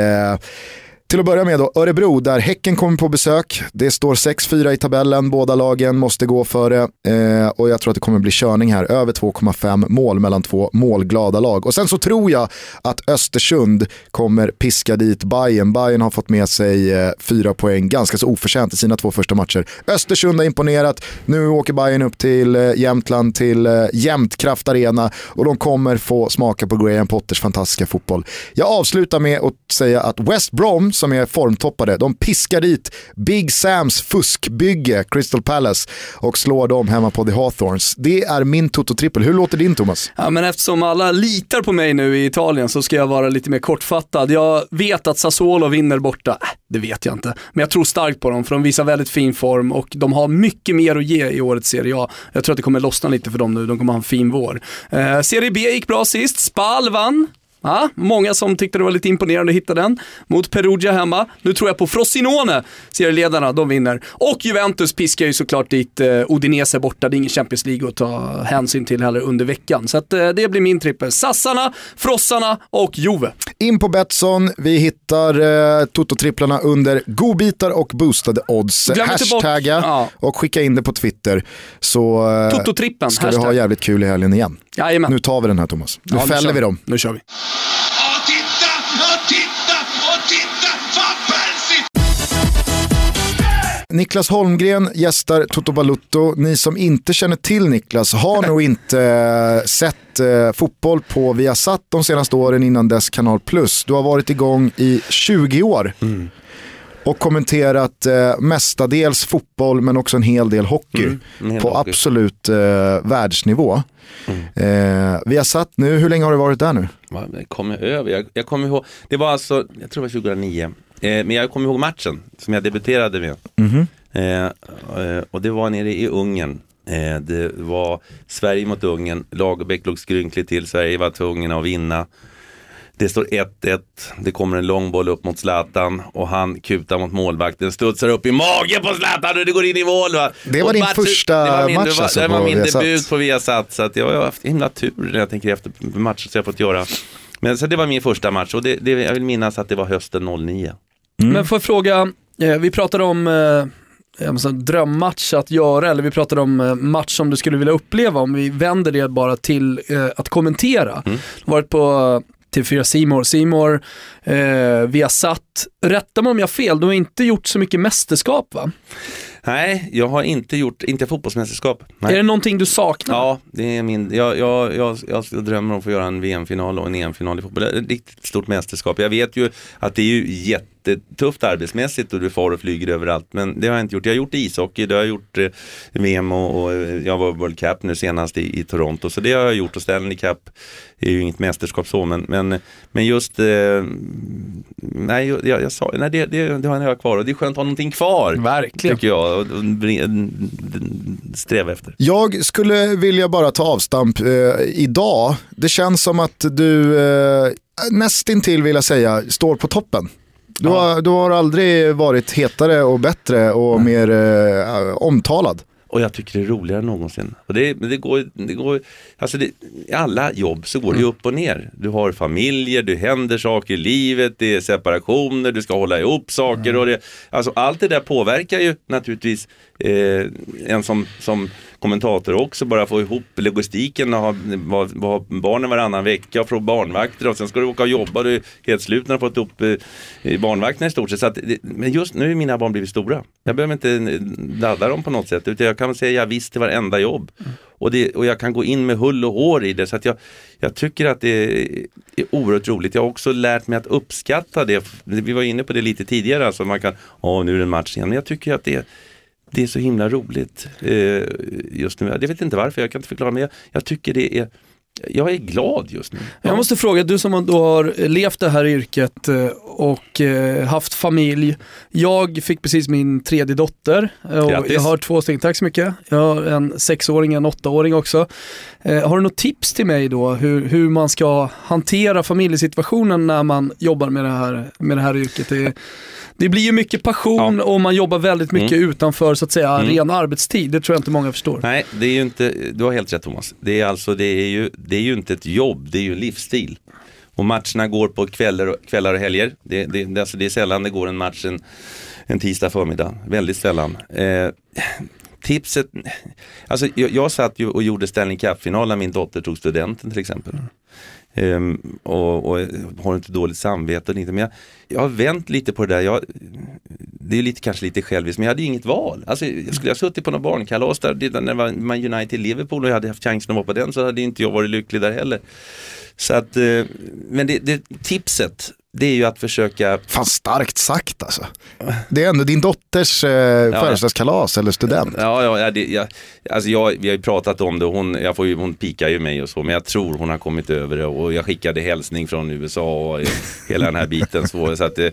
till att börja med då Örebro där Häcken kommer på besök. Det står 6-4 i tabellen, båda lagen måste gå för det eh, och jag tror att det kommer bli körning här. Över 2,5 mål mellan två målglada lag. Och sen så tror jag att Östersund kommer piska dit Bayern. Bayern har fått med sig eh, fyra poäng ganska så oförtjänt i sina två första matcher. Östersund har imponerat, nu åker Bayern upp till eh, Jämtland, till eh, Jämtkraft Arena och de kommer få smaka på Graham Potters fantastiska fotboll. Jag avslutar med att säga att West Brom som är formtoppade, de piskar dit Big Sams fuskbygge Crystal Palace och slår dem hemma på The Hawthorns. Det är min Toto-trippel. Hur låter din Thomas? Ja, men eftersom alla litar på mig nu i Italien så ska jag vara lite mer kortfattad. Jag vet att Sassuolo vinner borta. Äh, det vet jag inte. Men jag tror starkt på dem för de visar väldigt fin form och de har mycket mer att ge i årets Serie A. Jag tror att det kommer lossna lite för dem nu. De kommer ha en fin vår. Eh, Serie B gick bra sist. Spal vann. Ja, många som tyckte det var lite imponerande att hitta den. Mot Perugia hemma. Nu tror jag på Frosinone, serieledarna, de vinner. Och Juventus piskar ju såklart dit eh, Udinese borta. Det är ingen Champions League att ta hänsyn till heller under veckan. Så att, eh, det blir min trippel. Sassarna, Frossarna och Juve. In på Betsson, vi hittar eh, Toto-tripplarna under godbitar och boostade odds. Glöm inte bort- Hashtagga Ja. och skicka in det på Twitter så eh, Toto-trippen, ska vi ha hashtag. jävligt kul i helgen igen. Jajamän. Nu tar vi den här Thomas. Nu Ja, fäller kör vi dem. Nu kör vi. Niklas Holmgren gästar Toto Balutto. Ni som inte känner till Niklas har nog inte eh, sett eh, fotboll på Viasat de senaste åren innan dess Kanal Plus. Du har varit igång i 20 år. Och kommenterat eh, mestadels fotboll men också en hel del hockey. en hel på hockey. absolut eh, världsnivå. Eh, Viasat nu, hur länge har du varit där nu? Jag kommer över, jag, jag kommer ihåg, det var alltså, jag tror det var 2009, eh, men jag kommer ihåg matchen som jag debuterade med. Eh, och det var nere i Ungern. Det var Sverige mot Ungern, Lagerbäck låg skrynkligt till, Sverige var tvungna att vinna. Det står 1-1, det kommer en lång boll upp mot Zlatan och han kutar mot målvakten, studsar upp i magen på Zlatan och det går in i mål. Va? Det var Och din matchen- första det var min, match det var, alltså Det var på min Viasat. debut på Viasat så att jag har haft himla tur när jag tänker efter matcher som jag fått göra. Men så det var min första match och det, det, jag vill minnas att det var hösten 09. Men får jag fråga, eh, vi pratade om eh, drömmatch att göra, eller vi pratade om eh, match som du skulle vilja uppleva, om vi vänder det bara till eh, att kommentera. Du har varit på TV4 Simor, Simor, eh, vi har satt, rätta mig om jag har fel, du har inte gjort så mycket mästerskap va? Nej, jag har inte gjort, inte fotbollsmästerskap. Nej. Är det någonting du saknar? Ja, det är min, jag, jag, jag, jag drömmer om att få göra en VM-final och en EM-final i fotboll. Det är Ett riktigt stort mästerskap. Jag vet ju att det är ju jättetufft arbetsmässigt och du far och flyger överallt. Men det har jag inte gjort. Jag har gjort ishockey, det har jag gjort eh, VM och, och eh, jag var World Cup nu senast i, i Toronto. Så det har jag gjort och Stanley Cup är ju inget mästerskap så. Men, men, men just, eh, nej, jag, jag sa, nej det, det, det har jag kvar och det är skönt att ha någonting kvar. Verkligen. Tycker jag, och, och, bre- sträva efter. Jag skulle vilja bara ta avstamp eh, idag. Det känns som att du eh, nästintill vill jag säga står på toppen. Du, har, du har aldrig varit hetare och bättre och mer eh, omtalad. Och jag tycker det är roligare än någonsin. Och det, det går, det går, alltså det, I alla jobb så går det ju upp och ner. Du har familjer, det händer saker i livet, det är separationer, du ska hålla ihop saker. Och det, alltså allt det där påverkar ju naturligtvis eh, en som, som kommentator också. Bara få ihop logistiken och ha, ha, ha barnen varannan vecka och få barnvakter och sen ska du åka och jobba. Du är helt slut när du har fått upp eh, barnvakterna i stort sett. Så att, men just nu är mina barn blivit stora. Jag behöver inte eh, ladda dem på något sätt. Utan jag kan säga jag visst till varenda jobb. Och, det, och jag kan gå in med hull och hår i det. Så att jag, jag tycker att det är, är oerhört roligt. Jag har också lärt mig att uppskatta det. Vi var inne på det lite tidigare. Alltså man kan, åh nu är det en match igen. Men jag tycker att det det är så himla roligt eh, just nu. Jag vet inte varför, jag kan inte förklara. Men jag, jag tycker det är jag är glad just nu. Jag måste fråga, du som då har levt det här yrket eh, och eh, haft familj. Jag fick precis min tredje dotter eh, och Grattis. jag har två stycken, tack så mycket. Jag har en sexåring och en åttaåring också. Har du något tips till mig då hur, hur man ska hantera familjesituationen när man jobbar med det här, med det här yrket? Det, det blir ju mycket passion och man jobbar väldigt mycket utanför så att säga ren arbetstid. Det tror jag inte många förstår. Nej, det är ju inte, du har helt rätt Thomas. Det är alltså, det är ju, det är ju inte ett jobb, det är ju en livsstil. Och matcherna går på kvällar och, kvällar och helger. Det, det, det, alltså det är sällan det går en match en, en tisdag förmiddag. Väldigt sällan. Eh, tipset, alltså jag, jag satt ju och gjorde Stanley Cup-final när min dotter tog studenten till exempel. Ehm, och, och har inte dåligt samvete och inte, men jag, jag har vänt lite på det där. Jag, det är lite, kanske lite själviskt, men jag hade ju inget val. Alltså, jag skulle ha suttit på någon barnkalas där, när det var Man United Liverpool och jag hade haft chansen att vara på den så hade inte jag varit lycklig där heller. Så att, eh, men det, det, tipset, det är ju att försöka Fan starkt sagt alltså. Det är ändå din dotters eh, födelsedagskalas eller student. Ja, ja, ja, det, jag, alltså jag, vi har ju pratat om det och hon, jag får ju, hon pikar ju mig och så, men jag tror hon har kommit över det och jag skickade hälsning från USA och hela den här biten. Så, så att, det,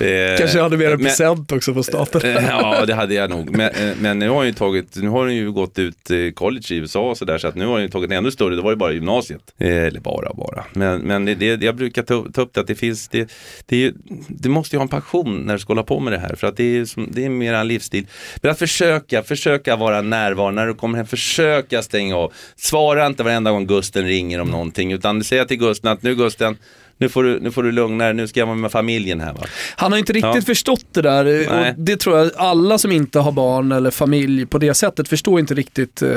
eh, Kanske jag hade med en men- present också på staten. Eh, Ja, det hade jag nog. Men, eh, men nu har hon ju tagit, nu har hon ju gått ut eh, college i USA och sådär så att nu har hon ju tagit en ännu större, det var ju bara gymnasiet. Eh, Eller bara bara. Men, men det, det, jag brukar ta, ta upp det att det finns, det, det, är, du måste ju ha en passion när du ska hålla på med det här för att det är, som, det är mer en livsstil. Men att försöka, försöka vara närvarande när du kommer hem, försöka stänga av. Svara inte varenda gång Gusten ringer om någonting utan säga till Gusten att nu Gusten, nu får du, nu får du lugna dig, nu ska jag vara med familjen här va. Han har inte riktigt Ja. förstått det där Nej. och det tror jag alla som inte har barn eller familj på det sättet förstår inte riktigt eh,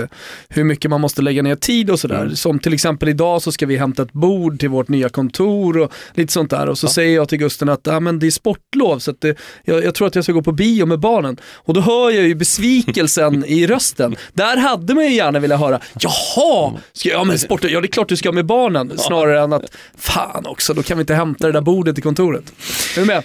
hur mycket man måste lägga ner tid och sådär. Mm. Som till exempel idag så ska vi hämta ett bord till vårt nya kontor och lite sånt där och så säger jag till Gusten att ah, men det är sportlov så det, jag, jag tror att jag ska gå på bio med barnen. Och då hör jag ju besvikelsen i rösten. Där hade man ju gärna velat höra, jaha, ska jag, ja men sportlov, ja det är klart du ska med barnen. Snarare än att, fan också, då kan vi inte hämta det där bordet i kontoret. Är du med?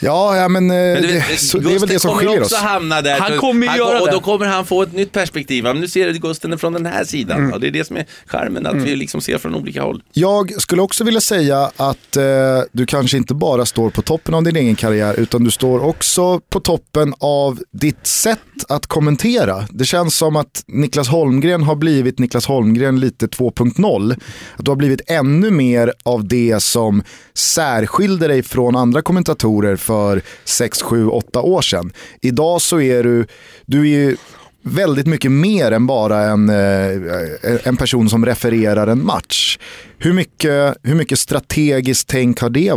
Ja, ja men, eh, Men det, vet, så, det är väl det som skiljer oss. hamna där. Han kommer ju göra Och det. då kommer han få ett nytt perspektiv. Men nu ser du Gusten från den här sidan. Mm. Och det är det som är charmen, att vi liksom ser från olika håll. Jag skulle också vilja säga att eh, du kanske inte bara står på toppen av din egen karriär utan du står också på toppen av ditt sätt att kommentera. Det känns som att Niklas Holmgren har blivit Niklas Holmgren lite 2.0. Att du har blivit ännu mer av det som särskilde dig från andra kommentatorer för 6, 7, 8 år sedan. Idag så är du, du är ju väldigt mycket mer än bara en, eh, en person som refererar en match. Hur mycket, hur mycket strategiskt tänk har det,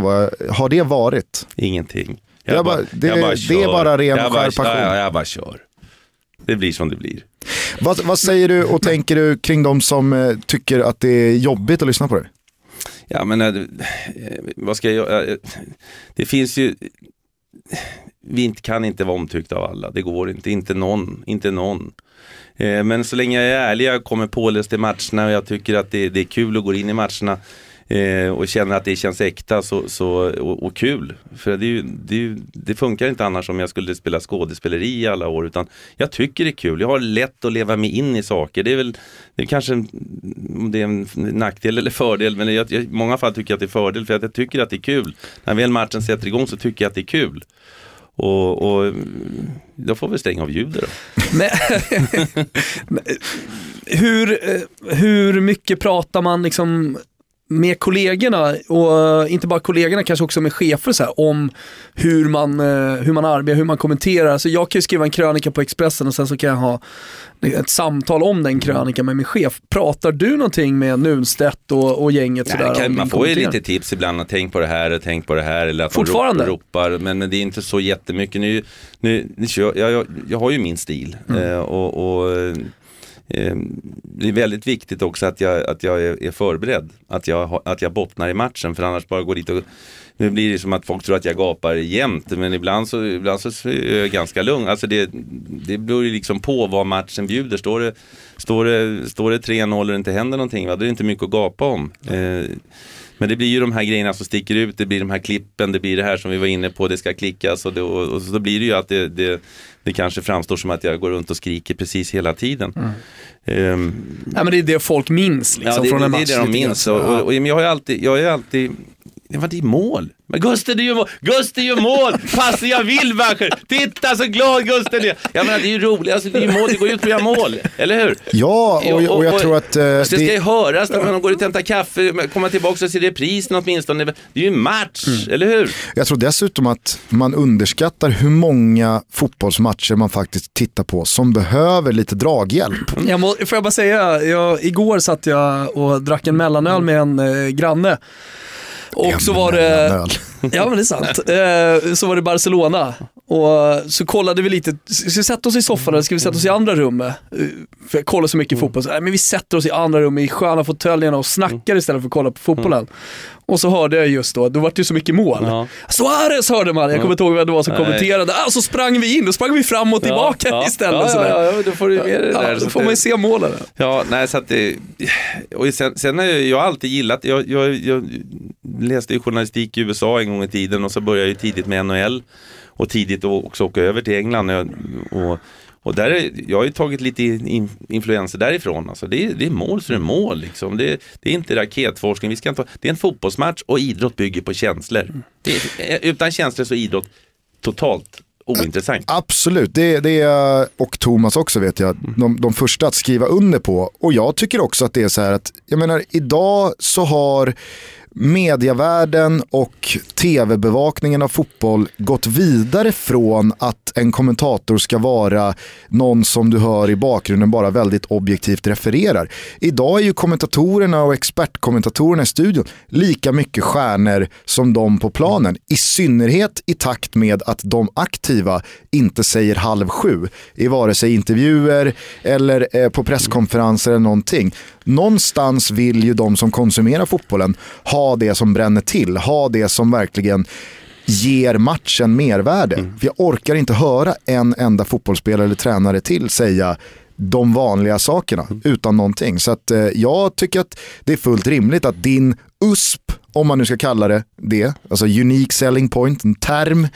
har det varit? Ingenting. Jag bara- det- det är bara ren jag och bara, skär passion. Ja, jag bara kör. Det blir som det blir. Vad, vad säger du och tänker du kring de som eh, tycker att det är jobbigt att lyssna på dig? Ja men eh, vad ska jag göra? Eh, det finns ju vi kan inte vara omtyckta av alla, det går inte, inte någon, inte någon. Eh, men så länge jag är ärlig, jag kommer påläst i matcherna och jag tycker att det, det är kul att gå in i matcherna eh, och känner att det känns äkta så, så, och, och kul. För det, ju, det, ju, det funkar inte annars om jag skulle spela skådespeleri i alla år utan jag tycker det är kul. Jag har lätt att leva mig in i saker. Det är väl det är kanske en- det är en nackdel eller fördel men jag, jag, i många fall tycker jag att det är fördel för att jag tycker att det är kul. När väl matchen sätter igång så tycker jag att det är kul. Och, och då får vi stänga av ljudet då. Hur, eh, hur mycket pratar man liksom med kollegorna och eh, inte bara kollegorna, kanske också med chefer så här, om hur man, eh, hur man arbetar, hur man kommenterar. Så jag kan ju skriva en krönika på Expressen och sen så kan jag ha ett samtal om den krönikan med min chef. Pratar du någonting med Nunstedt och, och gänget Nej, sådär? kan, man får ju lite tips ibland, att tänk på det här, tänk på det här. Eller att de Fortfarande? rop- ropar, men, men det är inte så jättemycket. Nu, nu, jag, jag, jag har ju min stil Mm. eh, och, och det är väldigt viktigt också att jag, att jag är, förberedd. Att jag, att jag bottnar i matchen, för annars bara går dit och nu blir det som att folk tror att jag gapar jämt, men ibland så, ibland så är jag ganska lugn. Alltså det, det beror ju liksom på vad matchen bjuder. Står det, står det, står det 3-0 och det inte händer någonting, va? då är det inte mycket att gapa om. Eh, Men det blir ju de här grejerna som sticker ut, det blir de här klippen, det blir det här som vi var inne på, det ska klickas och, det, och, och så blir det ju att det, det, det kanske framstår som att jag går runt och skriker precis hela tiden. Ehm, Ja, men det är det folk minns liksom, ja, det, från det, en det match. är det de minns. Och, och, och, jag har ju alltid, jag är alltid det var det mål. Men Gusten det gör mål, Gusten gör mål, passar jag vill Wacher. Titta så glad Gusten är. Jag menar det är ju roligt, alltså, det är ju mål, det går ju ut på att göra mål, eller hur? Ja, och, och jag tror att... Så det ska ju höras när man går ut och hämtar kaffe, komma tillbaka och se reprisen åtminstone. Det är ju en match, Mm. eller hur? jag tror dessutom att man underskattar hur många fotbollsmatcher man faktiskt tittar på som behöver lite draghjälp. Jag må, får jag bara säga, jag, igår satt jag och drack en mellanöl med en eh, granne. Och så var det, ja men det är sant, eh, så var det Barcelona. Och så kollade vi lite, ska vi sätta oss i soffan eller ska vi sätta oss i andra rummet? Eh, För jag kollar så mycket fotboll, så, nej, men vi sätter oss i andra rummet i sköna fåtöljerna och snackar istället för att kolla på fotbollen. Och så hörde jag just då, då var det ju så mycket mål. Ja. Suarez hörde man, jag kommer inte ihåg vem det var som Nej. kommenterade. Ah, så sprang vi in, då sprang vi fram och tillbaka ja, istället. Ja, ja, ja, då får du med det där. Ja, då får man ju se målen. Ja, nej så att det, och sen, sen har jag, alltid gillat, jag, jag, jag läste ju journalistik i USA en gång i tiden och så började jag ju tidigt med NHL och tidigt också åka över till England och, och, och där är, jag har ju tagit lite in, influenser därifrån. Alltså det, är, det är mål så det är mål liksom. Det, det är inte raketforskning, vi ska inte, det är en fotbollsmatch och idrott bygger på känslor. Är, utan känslor så är idrott totalt ointressant. Absolut, det, det är och Thomas också vet jag, de, de första att skriva under på. Och jag tycker också att det är så här att, jag menar idag så har mediavärlden och tv-bevakningen av fotboll gått vidare från att en kommentator ska vara någon som du hör i bakgrunden bara väldigt objektivt refererar. Idag är ju kommentatorerna och expertkommentatorerna i studion lika mycket stjärnor som de på planen. I synnerhet i takt med att de aktiva inte säger halv sju i vare sig intervjuer eller eh, på presskonferenser eller någonting. Någonstans vill ju de som konsumerar fotbollen ha det som bränner till, ha det som verkligen ger matchen mervärde. För jag orkar inte höra en enda fotbollsspelare eller tränare till säga de vanliga sakerna utan någonting. Så att, eh, jag tycker att det är fullt rimligt att din USP, om man nu ska kalla det det, alltså unique selling point, en term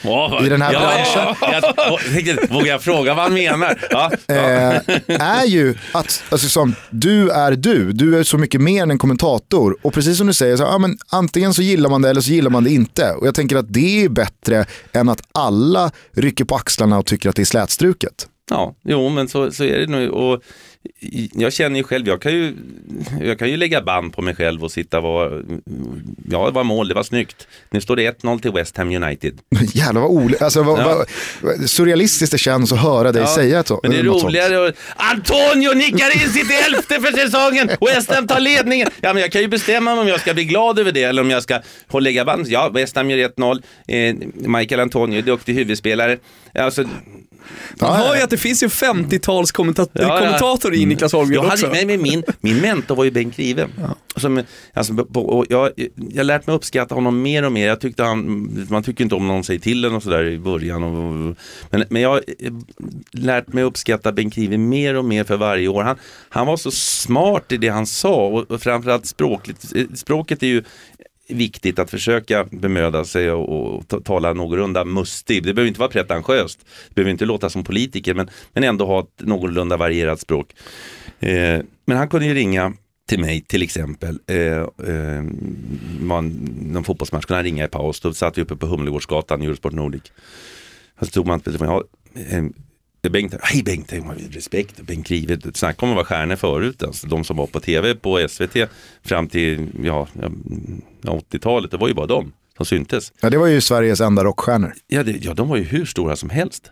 i den här ja, branschen. Ja, ja, jag vågar jag fråga vad han menar? Ja, ja. eh, är ju att alltså, som, du är du, du är så mycket mer än en kommentator. Och precis som du säger, så, ja, men, antingen så gillar man det eller så gillar man det inte. Och jag tänker att det är bättre än att alla rycker på axlarna och tycker att det är slätstruket. Ja, jo men så, så är det nu. Och jag känner ju själv, jag kan ju, jag kan ju lägga band på mig själv och sitta vara, ja det var mål, det var snyggt. Nu står det 1-0 till West Ham United. Jävlar vad, ole, alltså, vad, Ja. vad surrealistiskt det känns att höra dig Ja, säga så, Men det är roligare att Antonio nickar in sitt elfte för säsongen, West Ham tar ledningen. Ja men jag kan ju bestämma mig om jag ska bli glad över det eller om jag ska hålla lägga band. Ja, West Ham gör 1-0, eh, Michael Antonio, duktig huvudspelare. Alltså, Man Ja, hör ja. ju att det finns ju 50-tals kommenta- Ja, ja. kommentatorer i Niklas Holmgren Jag också. hade, nej, men min, min mentor var ju Bengt Grive. Som, alltså, på- och jag jag har lärt mig uppskatta honom mer och mer. Jag tyckte han, man tycker inte om någon säger till en och sådär i början. Och, men, men jag har eh, lärt mig uppskatta Bengt Grive mer och mer för varje år. Han, han var så smart i det han sa och, och framförallt språkligt. eh, Språket är ju viktigt att försöka bemöda sig och, och tala någorlunda mustig. Det behöver inte vara pretentiöst. Det behöver inte låta som politiker men, men ändå ha ett någorlunda varierat språk. Eh, men han kunde ju ringa till mig till exempel. Eh, eh, man, någon fotbollsmatch kunde han ringa i paus. Då satt vi uppe på Humlegårdsgatan, Eurosport Nordic. Så tog man ja, eh, eh, Bengt, hej Bengt, respekt, Bengt Grive, snacka om att vara stjärnor förut. Alltså, de som var på tv på SVT fram till ja, 80-talet, det var ju bara de som syntes. Ja, det var ju Sveriges enda rockstjärnor. Ja, det, ja de var ju hur stora som helst.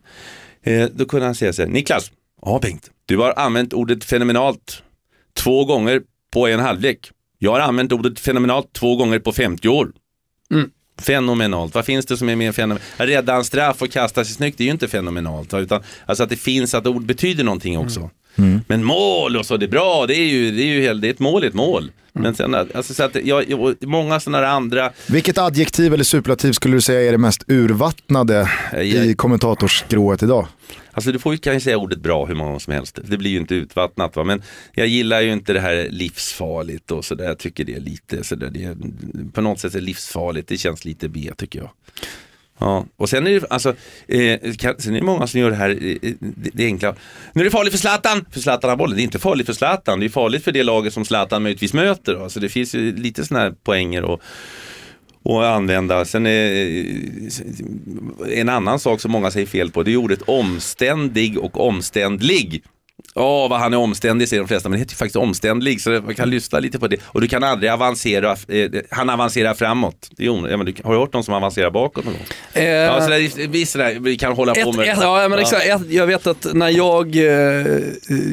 Eh, då kunde han säga så här, Niklas, ja Bengt, du har använt ordet fenomenalt två gånger på en halvlek. Jag har använt ordet fenomenalt två gånger på 50 år. Mm. Fenomenalt, vad finns det som är mer fenomenalt? Att rädda en straff och kasta sig snyggt, det är ju inte fenomenalt. va, Utan, alltså att det finns, att ord betyder någonting också. Men mål och så, det är bra, det är ju, det är ju helt, det är ett mål, är ett mål. Men sen, alltså, så att jag, många sådana andra, Vilket adjektiv eller superlativ skulle du säga är det mest urvattnade Jag- i kommentatorsgrået idag? Alltså du får ju kanske säga ordet bra hur många gånger som helst. Det blir ju inte utvattnat va. Men jag gillar ju inte det här livsfarligt och sådär. Jag tycker det är lite sådär. Det är, på något sätt är livsfarligt. Det känns lite B tycker jag. Ja, och sen är det, alltså, eh, kan, sen är det många som gör det här, eh, eh, det, det enkla. Nu är det farligt för Zlatan, för Zlatan har bollen. Det är inte farligt för Zlatan, det är farligt för det laget som Zlatan möjligtvis möter. Då. Så det finns ju lite sådana här poänger och, och använda. Sen eh, är, en annan sak som många säger fel på, det är ordet omständig och omständlig. Ja, vad han är omständig säger de flesta, men det heter ju faktiskt omständlig, så man kan lyssna lite på det. Och du kan aldrig avancera, eh, han avancerar framåt. Det är onödigt. ja, men du, har du hört någon som avancerar bakåt någon gång? Eh, Ja, så där, visst, sådär, vi kan hålla på Ett, med... ett, ja, men exakt. Ett, jag vet att när jag eh,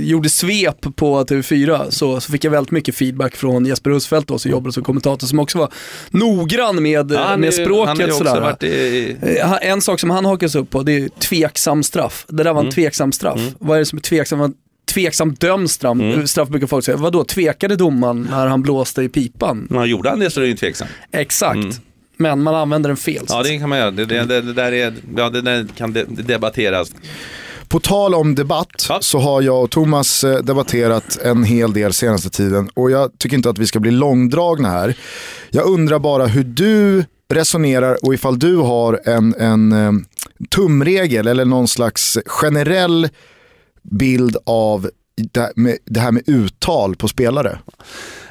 gjorde svep på TV4 så, så fick jag väldigt mycket feedback från Jesper Husfeldt då, som jobbade som kommentator, som också var noggrann med, Ja, med språket. sådär. varit i- Eh, En sak som han hakar sig upp på, det är tveksam straff. Det där var en Mm. tveksam straff. Vad är det som är tveksam? Tveksam dömd straff, Mm. straff brukar folk säga. Vadå, tvekade domaren när han blåste i pipan? Ja, gjorde han det så är det ju tveksamt. Exakt. Men man använder den fel. Mm. Ja, det kan man göra. Det, det, det, det där, är, ja, det där kan debatteras. På tal om debatt Ja. så har jag och Thomas eh, debatterat en hel del senaste tiden och jag tycker inte att vi ska bli långdragna här. Jag undrar bara hur du resonerar och ifall du har en, en eh, tumregel eller någon slags generell bild av det, med, det här med uttal på spelare.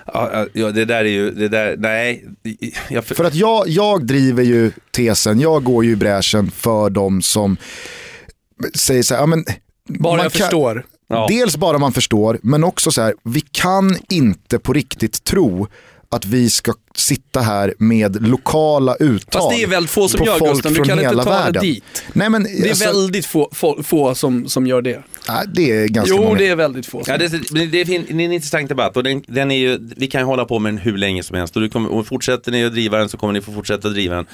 Ja, ja, det där är ju, det där, nej. Jag, För att jag, jag driver ju tesen, jag går ju i bräschen för de som säger så här, ja, men Bara man jag kan- förstår. Ja. Dels bara man förstår, men också så här, vi kan inte på riktigt tro att vi ska sitta här med lokala uttal. Fast det är väldigt få som gör Gusten, du från kan inte hela ta världen. det dit. Nej, men, Det är alltså, väldigt få, få, få som, som gör det. nej, det är ganska Jo, många. det är väldigt få. Som. Ja, det, är det är en intressant debatt och den, den är ju, vi kan ju hålla på med den hur länge som helst och, du kommer, och fortsätter ni att driva den så kommer ni få fortsätta driva den.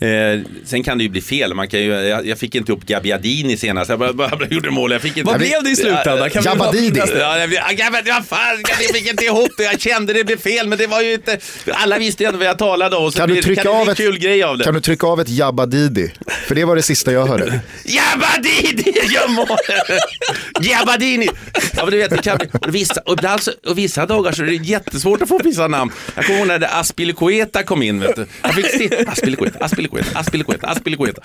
Mm. Eh, sen kan det ju bli fel, man kan ju, jag, jag fick inte upp Gabbiadini senast, jag bara, bara gjorde mål, jag fick inte... Vad blev det i slutändan? Kan nästa- Ja, jag, jag, jag, jag, fan, jag fick inte ihop det, jag kände det blev fel men det var ju inte, alla visste ju ändå vad jag talade om så Kan du trycka kan av ett- kul grej av det. Kan du trycka av ett Jabba Didi? För det var det sista jag hörde. Jabba-Didi gör mål! Jabba-Dini! Ja, men du vet, det kan, och vissa, och, ibland och vissa dagar så är det jättesvårt att få vissa namn. Jag kommer ihåg när det Aspilicueta kom in. Vet du. Jag fick se Aspilicueta, Aspilicueta, Aspilicueta, Aspilicueta.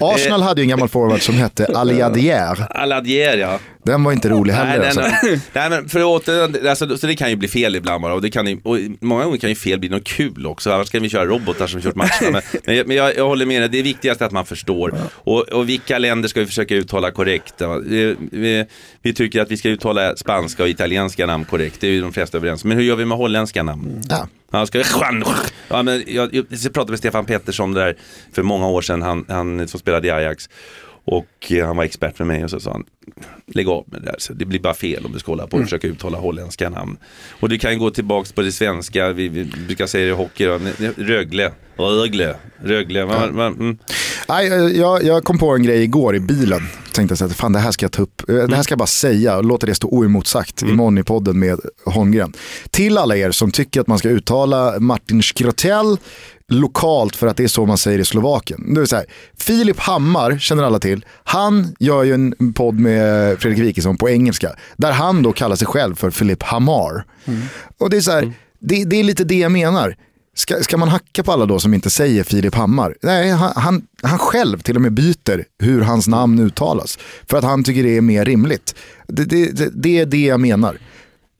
Arsenal hade ju en gammal forward som hette Aliadier. Aladier, ja. Den var inte rolig heller. nej, alltså. nej. nej, men för åter, alltså, så det kan ju bli fel ibland bara. Och, det kan, ju- och många gånger kan ju fel bli något kul också. Annars kan vi köra robotar som kört matcherna. Men, men, jag, men jag, jag håller med dig, det är viktigast att man förstår. Och, och vilka länder ska vi försöka uttala korrekt? Vi, vi, vi tycker att vi ska uttala spanska och italienska namn korrekt. Det är ju de flesta överens. Men hur gör vi med holländska namn? Ja. Ja, ska ja, men jag, jag, jag pratade med Stefan Pettersson där för många år sedan, han, han som spelade i Ajax. Och eh, han var expert med mig och så sa han, lägg av med det där, så det blir bara fel om du ska hålla på och försöka uttala holländska namn. Och du kan gå tillbaks på det svenska, vi, vi brukar säga det i hockey, då. Rögle, Rögle, Rögle. Man, man, mm. Nej, eh, jag, jag kom på en grej igår i bilen. Tänkte så att fan det här ska jag ta upp, eh, det här ska jag bara säga och låta det stå oemotsagt imorgon i podden med Holmgren. Till alla er som tycker att man ska uttala Martin Skrotel lokalt för att det är så man säger i Slovakien. Det så här, Filip Hammar känner alla till. Han gör ju en podd med Fredrik Wikingsson på engelska. Där han då kallar sig själv för Filip Hammar. Och det är så här, det, det är lite det jag menar. Ska, ska man hacka på alla då som inte säger Filip Hammar? Nej, han, han, han själv till och med byter hur hans namn uttalas. För att han tycker det är mer rimligt. Det, det, det är det jag menar.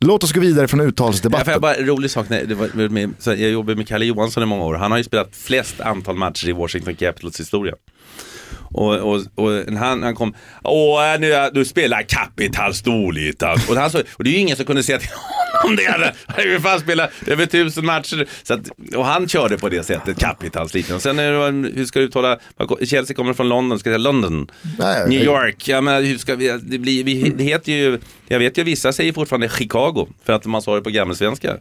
Låt oss gå vidare från uttalsdebatten. jag bara en rolig sak, nej, det var med, så jag jobbade med Kalle Johansson i många år. Han har ju spelat flest antal matcher i Washington Capitals historia. Och, och, och han, han kom, åh nu, nu du spelar Capitals dåligt alltså. och, han, så, och det är ju ingen som kunde säga till honom det. Han har ju fan spelat över tusen matcher. Så att, och han körde på det sättet, Capitals lite. Och sen är det, hur ska du uttala, Chelsea kommer från London, ska jag säga London? Nej, New jag- York, ja men hur ska vi, det blir, vi, det heter ju, jag vet ju vissa säger fortfarande Chicago, för att man sa det på gammelsvenska.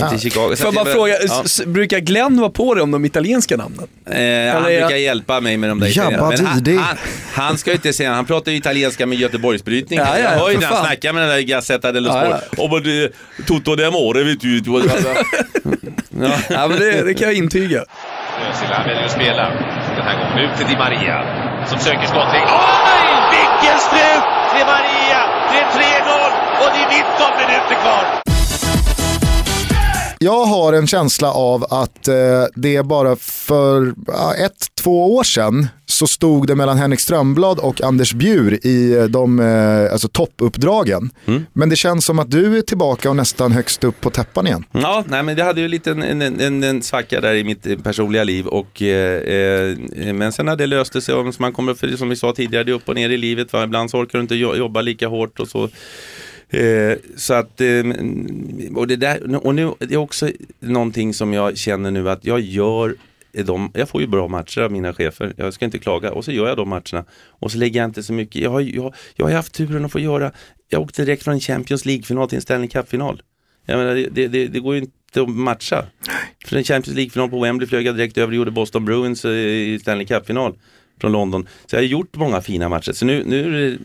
Inte i Chicago. Så Får jag bara fråga, ja. brukar Glenn vara på dig om de italienska namnen? Eh, han brukar hjälpa mig med de där italienska. Men han, han, han ska ju inte säga, han pratar ju italienska med Göteborgsbrytning. Ja, ja, jag hör ju när han snackar med den där Gazzetta dello Ja, Sport. Och vad det, tutto de amore vet du. ja. Ja, men det, det kan jag intyga. Özil väljer att spela. Den här gången ut till Di Maria. Som söker skottning. Oj! Vilken strut! Di Maria! Det är 3-0 och det är 19 minuter kvar. Jag har en känsla av att eh, det bara för ja, ett, två år sedan så stod det mellan Henrik Strömblad och Anders Bjur i eh, de eh, alltså toppuppdragen. Men det känns som att du är tillbaka och nästan högst upp på täppan igen. Ja, nej men det hade ju lite en, en, en, en svacka där i mitt eh, personliga liv och eh, eh, men sen när det löste sig man kommer, för som vi sa tidigare, det är upp och ner i livet. Va? Ibland så orkar du inte jo- jobba lika hårt och så. Eh, så att, eh, och det där, och nu, det är också någonting som jag känner nu att jag gör de, jag får ju bra matcher av mina chefer, jag ska inte klaga och så gör jag de matcherna. Och så lägger jag inte så mycket, jag har, jag, jag har haft turen att få göra, jag åkte direkt från en Champions League-final till en Stanley Cup-final. Jag menar, det, det, det, går ju inte att matcha. För en Champions League-final på Wembley flög jag direkt över och gjorde Boston Bruins eh, i Stanley Cup-final från London. Så jag har gjort många fina matcher. Så nu, nu,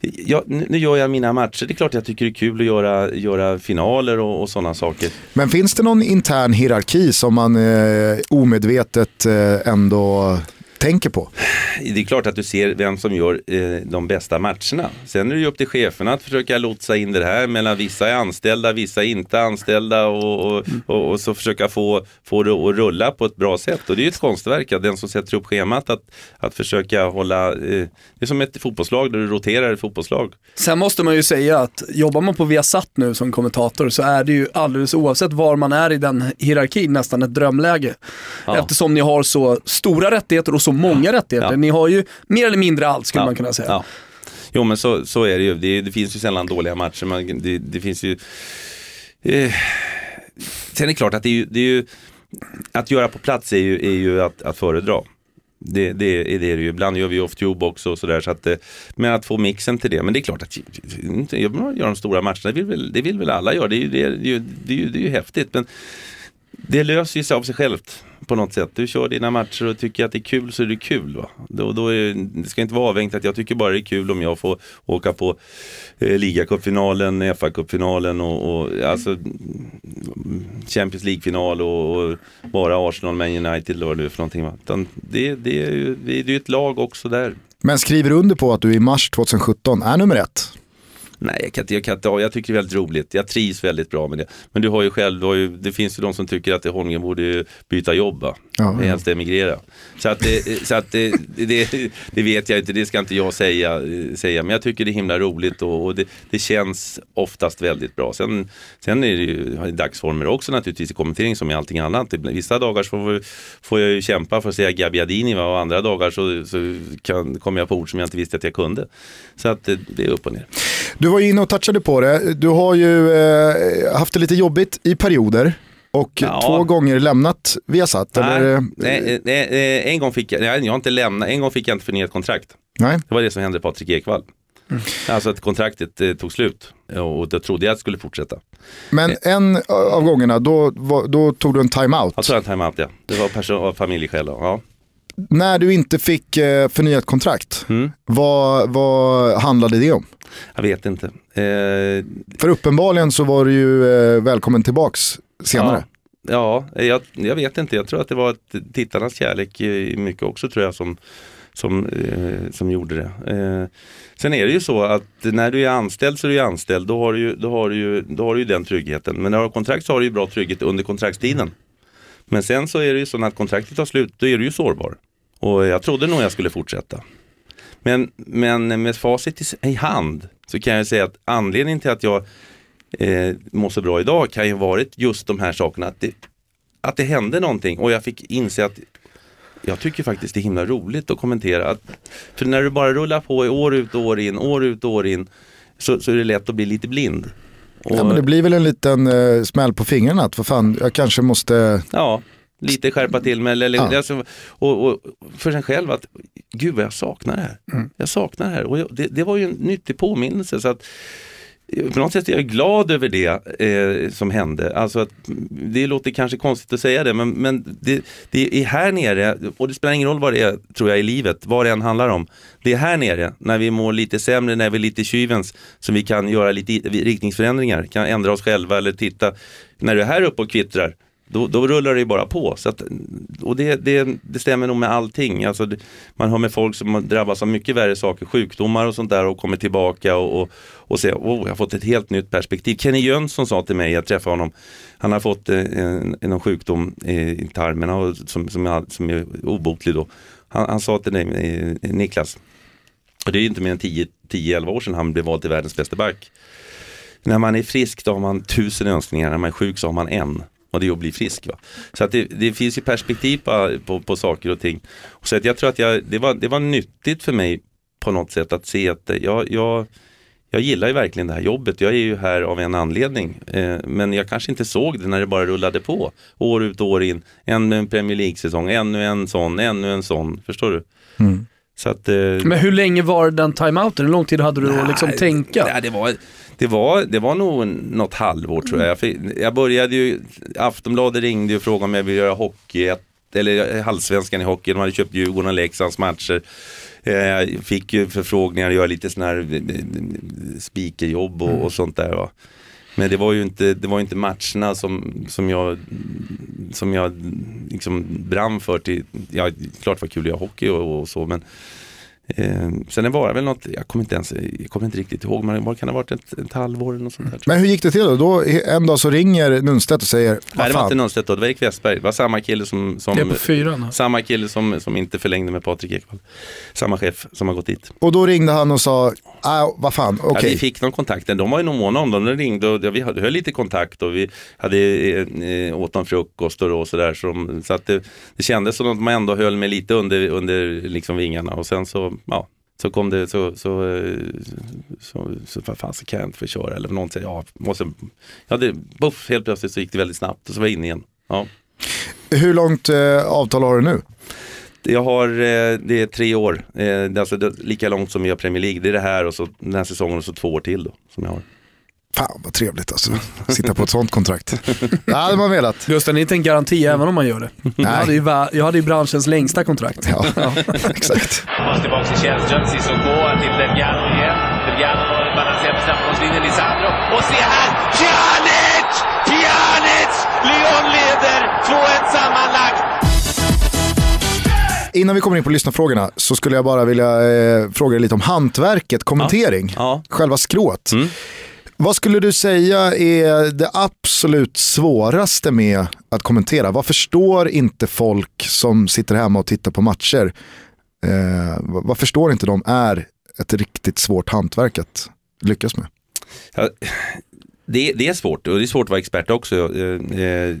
ja, nu nu gör jag mina matcher. Det är klart jag tycker det är kul att göra, göra finaler och, och sådana saker. Men finns det någon intern hierarki som man eh, omedvetet eh, ändå tänker på? Det är klart att du ser vem som gör eh, de bästa matcherna. Sen är det ju upp till cheferna att försöka lotsa in det här mellan vissa är anställda, vissa är inte anställda och, och, och, och så försöka få, få det att rulla på ett bra sätt. Och det är ju ett konstverk, att den som sätter upp schemat att, att försöka hålla, eh, det är som ett fotbollslag där du roterar ett fotbollslag. Sen måste man ju säga att jobbar man på Viasat nu som kommentator så är det ju alldeles oavsett var man är i den hierarkin nästan ett drömläge. Ja. Eftersom ni har så stora rättigheter och så många rättigheter. Ja. Ni har ju mer eller mindre allt skulle Ja, man kunna säga. Ja. Jo men så, så är det ju. Det, det finns ju sällan dåliga matcher. Man, det, det finns ju... Eh, sen är det klart att det är ju, det är ju att göra på plats är ju, är ju att, att föredra. Det, det, är det ju. Ibland gör vi off-tube också och sådär. Så att, eh, men att få mixen till det. Men det är klart att göra de stora matcherna. Det vill väl, det vill väl alla göra. Det är ju, det är, ju, det är ju, det är ju häftigt. Men det löser ju sig av sig självt på något sätt. Du kör dina matcher och tycker att det är kul så är det kul. Va? Då, då är, det ska inte vara avhängigt att jag tycker bara det är kul om jag får åka på eh, ligacupfinalen, FA-cupfinalen och, och alltså, Champions League-final och, och bara Arsenal, Man United eller vad det är för någonting. Va? Utan det, det, är ju, det är ju ett lag också där. Men skriver du under på att du i mars 2017 är nummer ett. Nej, jag kan inte, jag kan inte, jag tycker det är väldigt roligt. Jag trivs väldigt bra med det. Men du har ju själv, har ju, det finns ju de som tycker att det Holmgren borde byta jobb. Va? Ja. Helst emigrera. Så att, det, så att det, det, det vet jag inte, det ska inte jag säga. säga. Men jag tycker det är himla roligt och, och det, det känns oftast väldigt bra. Sen, sen är det ju dagsformer också naturligtvis i kommentering som i allting annat. Vissa dagar så får, får jag ju kämpa för att säga Gabbiadini va? och andra dagar så, så kan, kommer jag på ord som jag inte visste att jag kunde. Så att det, det är upp och ner. Du var ju inne och touchade på det. Du har ju eh, haft det lite jobbigt i perioder och Ja. två gånger lämnat Viasat. Eller, eh, Nej, nej, nej, eh, en gång fick jag, nej, jag har inte lämnat, en gång fick jag inte förnyat kontrakt. nej. Det var det som hände Patrik Ekwall. Alltså att kontraktet eh, tog slut och då trodde jag att det skulle fortsätta. Men en av gångerna, då, då tog du en timeout. Jag tror en timeout ja. Det var person- av familjeskäl. Ja. När du inte fick eh, förnyat kontrakt, Mm. vad, vad handlade det om? Jag vet inte. Eh, För uppenbarligen så var du ju eh, välkommen tillbaks senare. Ja, ja jag, jag vet inte. Jag tror att det var tittarnas kärlek mycket också tror jag som, som, eh, som gjorde det. Eh, sen är det ju så att när du är anställd så är du anställd. Då har du ju, då har du ju, då har du ju den tryggheten. Men när du har kontrakt så har du ju bra trygghet under kontraktstiden. Men sen så är det ju så när kontraktet tar slut, då är du ju sårbar. Och jag trodde nog jag skulle fortsätta. Men, men med facit i, hand så kan jag säga att anledningen till att jag eh, mår så bra idag kan ju ha varit just de här sakerna. Att det, att det hände någonting och jag fick inse att jag tycker faktiskt det är himla roligt att kommentera. Att, för när du bara rullar på i år ut och år in, år ut och år in så, så är det lätt att bli lite blind. Och, Ja, men det blir väl en liten eh, smäll på fingrarna att vad fan, jag kanske måste... Ja, lite skärpa till mig. Eller, Ja. alltså, och, och för sig själv att gud vad jag saknar det här. Jag saknar det här. Och det, det var ju en nyttig påminnelse. Så att, på något sätt är jag glad över det eh, som hände. Alltså att, det låter kanske konstigt att säga det, men, men det, det är här nere, och det spelar ingen roll vad det är, tror jag, i livet, vad det än handlar om. Det är här nere, när vi mår lite sämre, när vi är lite tjuvens, som vi kan göra lite riktningsförändringar, kan ändra oss själva eller titta. När du är här uppe och kvittrar, då, då rullar det ju bara på. Så att, och det, det, det stämmer nog med allting. Alltså, det, man hör med folk som drabbas av mycket värre saker, sjukdomar och sånt där och kommer tillbaka och, och, och säger oh, jag har fått ett helt nytt perspektiv. Kenny Jönsson sa till mig, jag träffade honom, han har fått eh, en, en sjukdom eh, i tarmen och, som, som, är, som är obotlig då. Han, han sa till dig, eh, Niklas, och det är inte mer än 10-11 år sedan han blev vald till världens bästa back. När man är frisk då har man tusen önskningar, när man är sjuk så har man en. Och det är att bli frisk. Va? Så att det, det finns ju perspektiv på, på, på saker och ting. Så att jag tror att jag, det, var, det var nyttigt för mig på något sätt att se att jag, jag, jag gillar ju verkligen det här jobbet. Jag är ju här av en anledning. Eh, men jag kanske inte såg det när det bara rullade på. År ut och år in. Ännu en Premier League-säsong, ännu en sån, ännu en sån. Förstår du? Så att, eh, Men hur länge var den timeouten? Hur lång tid hade du att liksom Nej, tänka? Nej, det, var, det, var, det var nog något halvår tror jag. Jag, fick- jag började ju, Aftonbladet ringde och frågade om jag ville göra hockey, eller eh, halvsvenskan i hockey. De hade köpt Djurgården och Leksands matcher. Eh, jag fick ju förfrågningar, att göra lite sådana här eh, speakerjobb och, och sånt där. Va. Men det var ju inte, det var inte matcherna som, som jag, som jag liksom brann för. Till, ja, klart var kul att göra hockey och, och så men Eh, sen det var det väl något, jag kommer inte ens, jag kommer inte riktigt ihåg, men vad kan det ha varit ett, ett halvår eller något sånt där. Men hur gick det till då? då? En dag så ringer Nunstedt och säger, Nej, det var inte Nunstedt då, det var Erik Westberg. Det var samma kille som, som Det är på fyran. samma kille som, som inte förlängde med Patrik Ekwall. Samma chef som har gått dit. och då ringde han och sa, ah, vad fan, okej. Ja, vi fick någon kontakt, de var ju någon månad om dem. De ringde och vi hade, höll lite kontakt och vi hade eh, eh, åt någon frukost och, sådär. Så, de- så att det, det kändes som att man ändå höll mig lite under, under liksom vingarna och sen så, ja. Så kom det, så, så, eh, så, så vad fan så kan jag inte få köra eller någon säger, ja, måste, ja det, buff, helt plötsligt så gick det väldigt snabbt och så var jag inne igen. Ja. Hur långt eh, avtal har du nu? Jag har, eh, det är tre år, eh, det är alltså det, lika långt som vi har Premier League. Det är det här och så den här säsongen och så två år till då som jag har. Fan vad trevligt alltså, sitta på ett sånt kontrakt. Det hade man velat. Gusten, det är inte en garanti även om man gör det. Jag hade, ju, jag hade ju branschens längsta kontrakt. Ja, exakt. Måste tillbaka till Källström, Cissoko till Delgado igen. Delgado har balanserat på straffområdeslinjen, Lisandro. Och se här! Innan vi kommer in på lyssnarfrågorna så skulle jag bara vilja eh, fråga dig lite om hantverket, kommentering, Ja. själva skrået. Mm. Vad skulle du säga är det absolut svåraste med att kommentera? Vad förstår inte folk som sitter hemma och tittar på matcher? Eh, vad, förstår inte de är ett riktigt svårt hantverk att lyckas med? Ja, det, det är svårt och det är svårt att vara expert också. Eh, eh,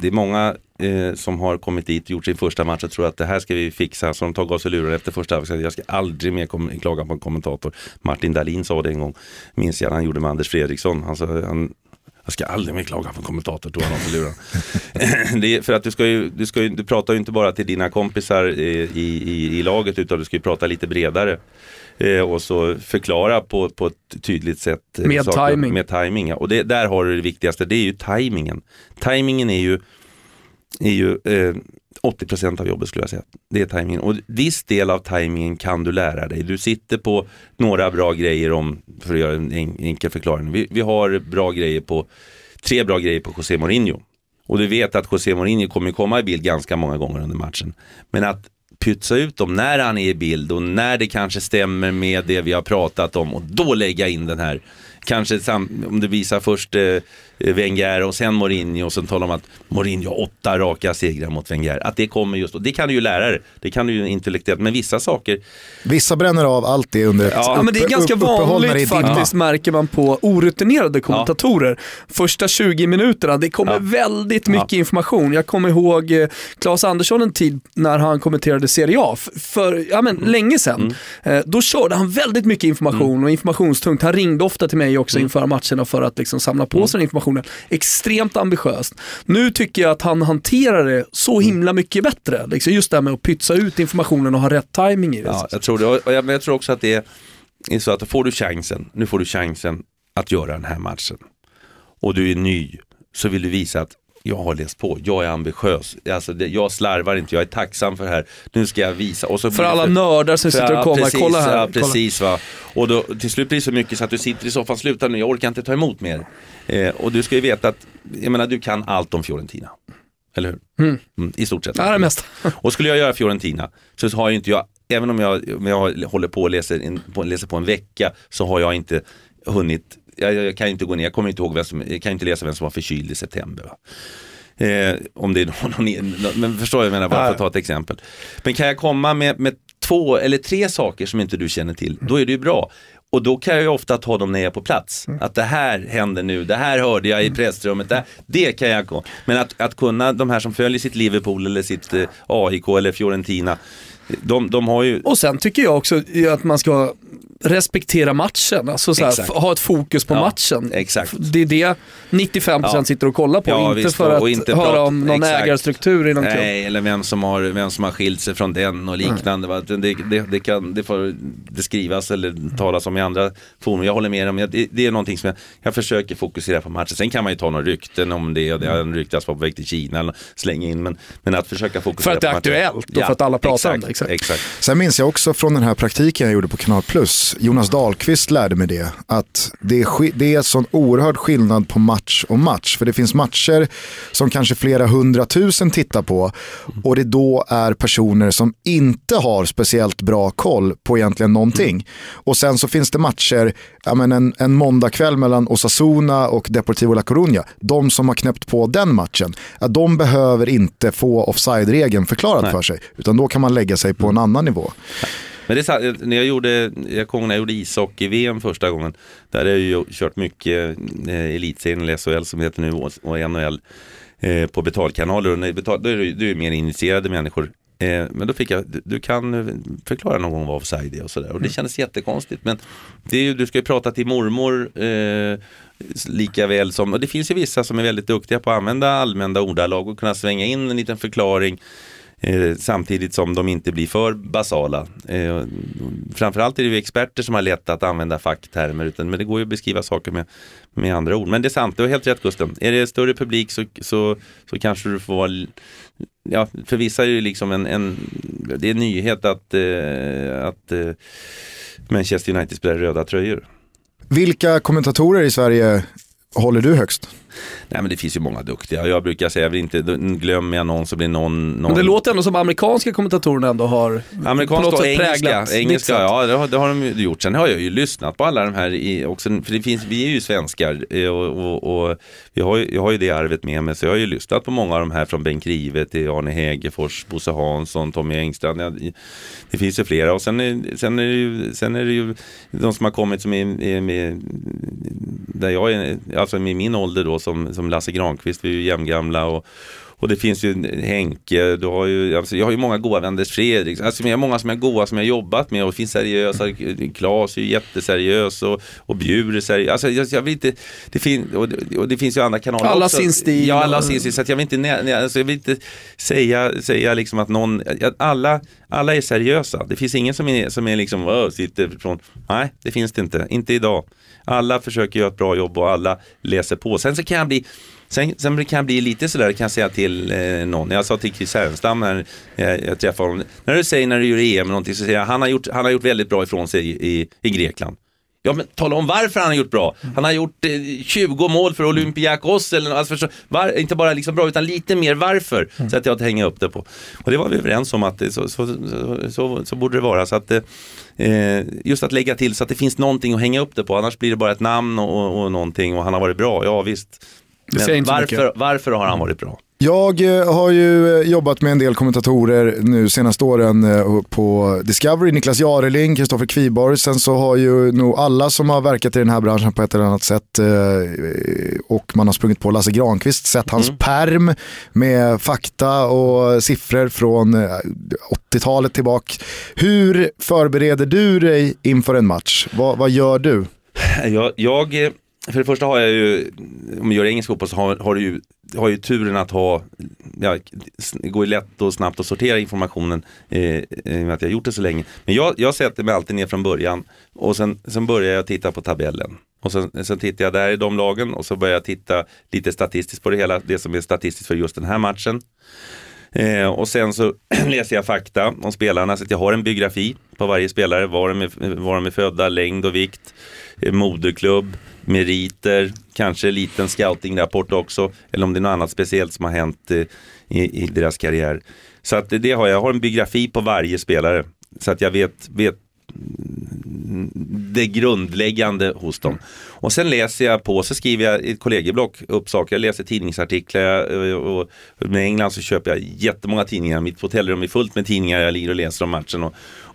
Det är många eh, som har kommit dit och gjort sin första match och tror att det här ska vi fixa. Så de tar av sig lurar efter första halvlek. Jag ska aldrig mer klaga på en kommentator. Martin Dahlin sa det en gång, minns jag, han gjorde med Anders Fredriksson. Alltså, han, sa, han, jag ska aldrig mer klaga på en kommentator, tog han av luren. det är för att du, ska ju, du, ska ju, du pratar ju inte bara till dina kompisar i, i, i laget utan du ska ju prata lite bredare. Eh, och så förklara på, på ett tydligt sätt. eh, Med saker- timing. Med timing, ja. Och det, där har du det viktigaste, det är ju timingen. Timingen är ju, är ju eh, 80% av jobbet skulle jag säga. Det är tajmingen. Och viss del av tajmingen kan du lära dig. Du sitter på några bra grejer om, för att göra en en- enkel förklaring. Vi, vi har bra grejer på, tre bra grejer på José Mourinho. Och du vet att José Mourinho kommer komma i bild ganska många gånger under matchen. Men att pytsa ut dem när han är i bild och när det kanske stämmer med det vi har pratat om och då lägga in den här. Kanske sam- om du visar först eh, Wenger och sen Mourinho och sen talar om att Mourinho har åtta raka segrar mot Wenger. Att det kommer just då. Det kan du ju lära dig. Det kan du ju intellektuellt. Men vissa saker, Vissa bränner av allt det under ett Ja, Ja, men det är ganska upp- vanligt faktiskt märker man på orutinerade kommentatorer. Första 20 minuterna, det kommer Ja. väldigt mycket Ja. information. Jag kommer ihåg eh, Claes Andersson en tid när han kommenterade Serie A, för ja, men, Mm. länge sedan. Eh, Då körde han väldigt mycket information och informationstungt. Han ringde ofta till mig Mm. också inför matcherna för att liksom samla på sig den informationen. Extremt ambitiöst. Nu tycker jag att han hanterar det så Mm. himla mycket bättre. Liksom just det här med att pytsa ut informationen och ha rätt timing i det. Ja, jag tror det. Och jag, men jag tror också att det är så att får du chansen, nu får du chansen att göra den här matchen och du är ny så vill du visa att jag har läst på, jag är ambitiös, alltså det, jag slarvar inte, jag är tacksam för det här, nu ska jag visa. Och så För alla nördar som för- sitter och kollar, precis, kolla här. Ja, kolla. precis va. Och då, till slut blir det så mycket så att du sitter i soffan, sluta nu, jag orkar inte ta emot mer. Eh, och du ska ju veta att, jag menar du kan allt om Fiorentina. Eller hur? Mm, I stort sett. Ja, det mesta. Och skulle jag göra Fiorentina så har ju inte jag, även om jag, om jag håller på och läser, in, på, läser på en vecka så har jag inte hunnit, jag, jag kan inte gå ner, jag kommer inte ihåg vem som, jag kan inte läsa vem som var förkyld i september. Va? Eh, om det är någon, någon, men förstår jag menar, bara för att ta ett exempel. Men kan jag komma med, med två eller tre saker som inte du känner till, då är det ju bra. Och då kan jag ju ofta ta dem när jag är på plats. Att det här händer nu, det här hörde jag i pressrummet, det, det kan jag gå. Men att, att kunna, de här som följer sitt Liverpool eller sitt eh, AIK eller Fiorentina, de, de har ju Och sen tycker jag också att man ska respektera matchen, alltså så här, ha ett fokus på Ja, matchen. exakt. Det är det 95% Ja. sitter och kollar på, Ja, inte visst, för att inte höra om någon exakt. ägarstruktur i någon klubb. Nej, eller vem som, har, vem som har skilt sig från den och liknande. va. Det, det, det, kan, det får det skrivas eller talas om i andra forum. Jag håller med om det, det är någonting som jag, jag försöker fokusera på matchen. Sen kan man ju ta några rykten om det det har ryktats på väg till Kina eller slänga in. Men, men att försöka fokusera För att det är på matchen. aktuellt och för att alla pratar om exakt, det, exakt. Exakt. Sen minns jag också från den här praktiken jag gjorde på Kanal Plus, Jonas Dahlqvist lärde mig det, att det är, det är sån oerhörd skillnad på match och match. För det finns matcher som kanske flera hundratusen tittar på och det då är personer som inte har speciellt bra koll på egentligen någonting. Och sen så finns det matcher, ja men en, en måndagkväll mellan Osasuna och Deportivo La Coruña, de som har knäppt på den matchen, ja, de behöver inte få offside-regeln förklarad Nej. för sig, utan då kan man lägga sig på en annan nivå. Men det är så, när jag gjorde, jag kommer ihåg när jag gjorde ishockey-VM första gången, där har jag ju kört mycket eh, elitserien eller SHL som heter nu och, NHL eh, på betalkanaler. Och när betal, då är det är mer initierade människor. Eh, men då fick jag, du, du kan förklara någon gång vad offside är och sådär. Och det kändes jättekonstigt men det är ju, du ska ju prata till mormor eh, lika väl som, och det finns ju vissa som är väldigt duktiga på att använda allmänna ordalag och kunna svänga in en liten förklaring Eh, samtidigt som de inte blir för basala. Eh, framförallt är det ju experter som har lätt att använda facktermer, utan, men det går ju att beskriva saker med, med andra ord. Men det är sant, du har helt rätt Gusten. Är det större publik så, så, så kanske du får vara Ja, för vissa är det ju liksom en, en det är en nyhet att, eh, att eh, Manchester United spelar röda tröjor. Vilka kommentatorer i Sverige håller du högst? Nej men det finns ju många duktiga. Jag brukar säga, jag vill inte, glömmer jag någon så blir någon, någon Men det låter ändå som amerikanska kommentatorerna ändå har Amerikanska och engelska, engelska ja det har, det har de gjort. Sen har jag ju lyssnat på alla de här i, också, för det finns, vi är ju svenskar eh, och, och, och vi har, jag har ju det arvet med mig så jag har ju lyssnat på många av de här från Bengt Rive till Arne Hägerfors, Bosse Hansson, Tommy Engstrand. Ja, det- det finns ju flera och sen är, sen är, det, ju, sen är det ju de som har kommit som är, är med, där jag är, alltså med min ålder då som, som Lasse Granqvist, vi är ju jämngamla och och det finns ju Henke, du har ju, alltså jag har ju många goa vänner, Fredrik, alltså jag har många som är goa som jag har jobbat med och det finns seriösa, Claes är ju jätteseriös och, och Bjur är seriös, alltså jag, jag vill inte, det, fin, och, det- och det finns ju andra kanaler Alla också. sin stil. Ja, alla sin stil, så jag vill inte, nä- alltså jag vill inte säga, säga liksom att någon, att alla, alla är seriösa, det finns ingen som är, som är liksom, "Åh, sitter från, nej det finns det inte, inte idag. Alla försöker göra ett bra jobb och alla läser på. Sen så kan jag bli Sen, sen kan jag bli lite sådär, kan jag säga till eh, någon. Jag sa till Chris Härenstam när jag, jag träffade honom. När du säger när du gör EM någonting så säger jag han har gjort, han har gjort väldigt bra ifrån sig i, i, i Grekland. Ja men tala om varför han har gjort bra. Han har gjort eh, 20 mål för Olympiakos eller något. alltså, förstå, var, inte bara liksom bra utan lite mer varför. Så att jag att hänga upp det på. Och det var vi överens om att så, så, så, så, så borde det vara. Så att, eh, just att lägga till så att det finns någonting att hänga upp det på. Annars blir det bara ett namn och, och, och någonting och han har varit bra. Ja visst. Det säger Men inte så varför, varför har han varit bra? Jag eh, har ju eh, jobbat med en del kommentatorer nu senaste åren eh, på Discovery, Niklas Jareling, Kristoffer Kviborg. Sen så har ju nog alla som har verkat i den här branschen på ett eller annat sätt och man har sprungit på Lasse Granqvist, sett hans perm med fakta och siffror från eh, 80-talet tillbaka. Hur förbereder du dig inför en match? Vad, vad gör du? Jag, jag, för det första har jag ju, om vi gör engelsk fotboll så har, har du ju, har ju turen att ha, ja, det går ju lätt och snabbt att sortera informationen eh, i och med att jag har gjort det så länge. Men jag, jag sätter mig alltid ner från början och sen, sen börjar jag titta på tabellen. Och sen, sen tittar jag där i de lagen och så börjar jag titta lite statistiskt på det hela, det som är statistiskt för just den här matchen. Eh, och sen så läser jag fakta om spelarna så att jag har en biografi på varje spelare, var de är, var de är födda, längd och vikt, eh, moderklubb, meriter, kanske en liten scoutingrapport också, eller om det är något annat speciellt som har hänt eh, i, i deras karriär. Så att det har jag, jag har en biografi på varje spelare. Så att jag vet, vet det grundläggande hos dem. Och sen läser jag på, så skriver jag i ett kollegieblock upp saker. Jag läser tidningsartiklar eh, och, och med England så köper jag jättemånga tidningar. Mitt hotellrum är fullt med tidningar. Jag ligger och läser om matchen och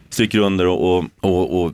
stryker under och, och, och, och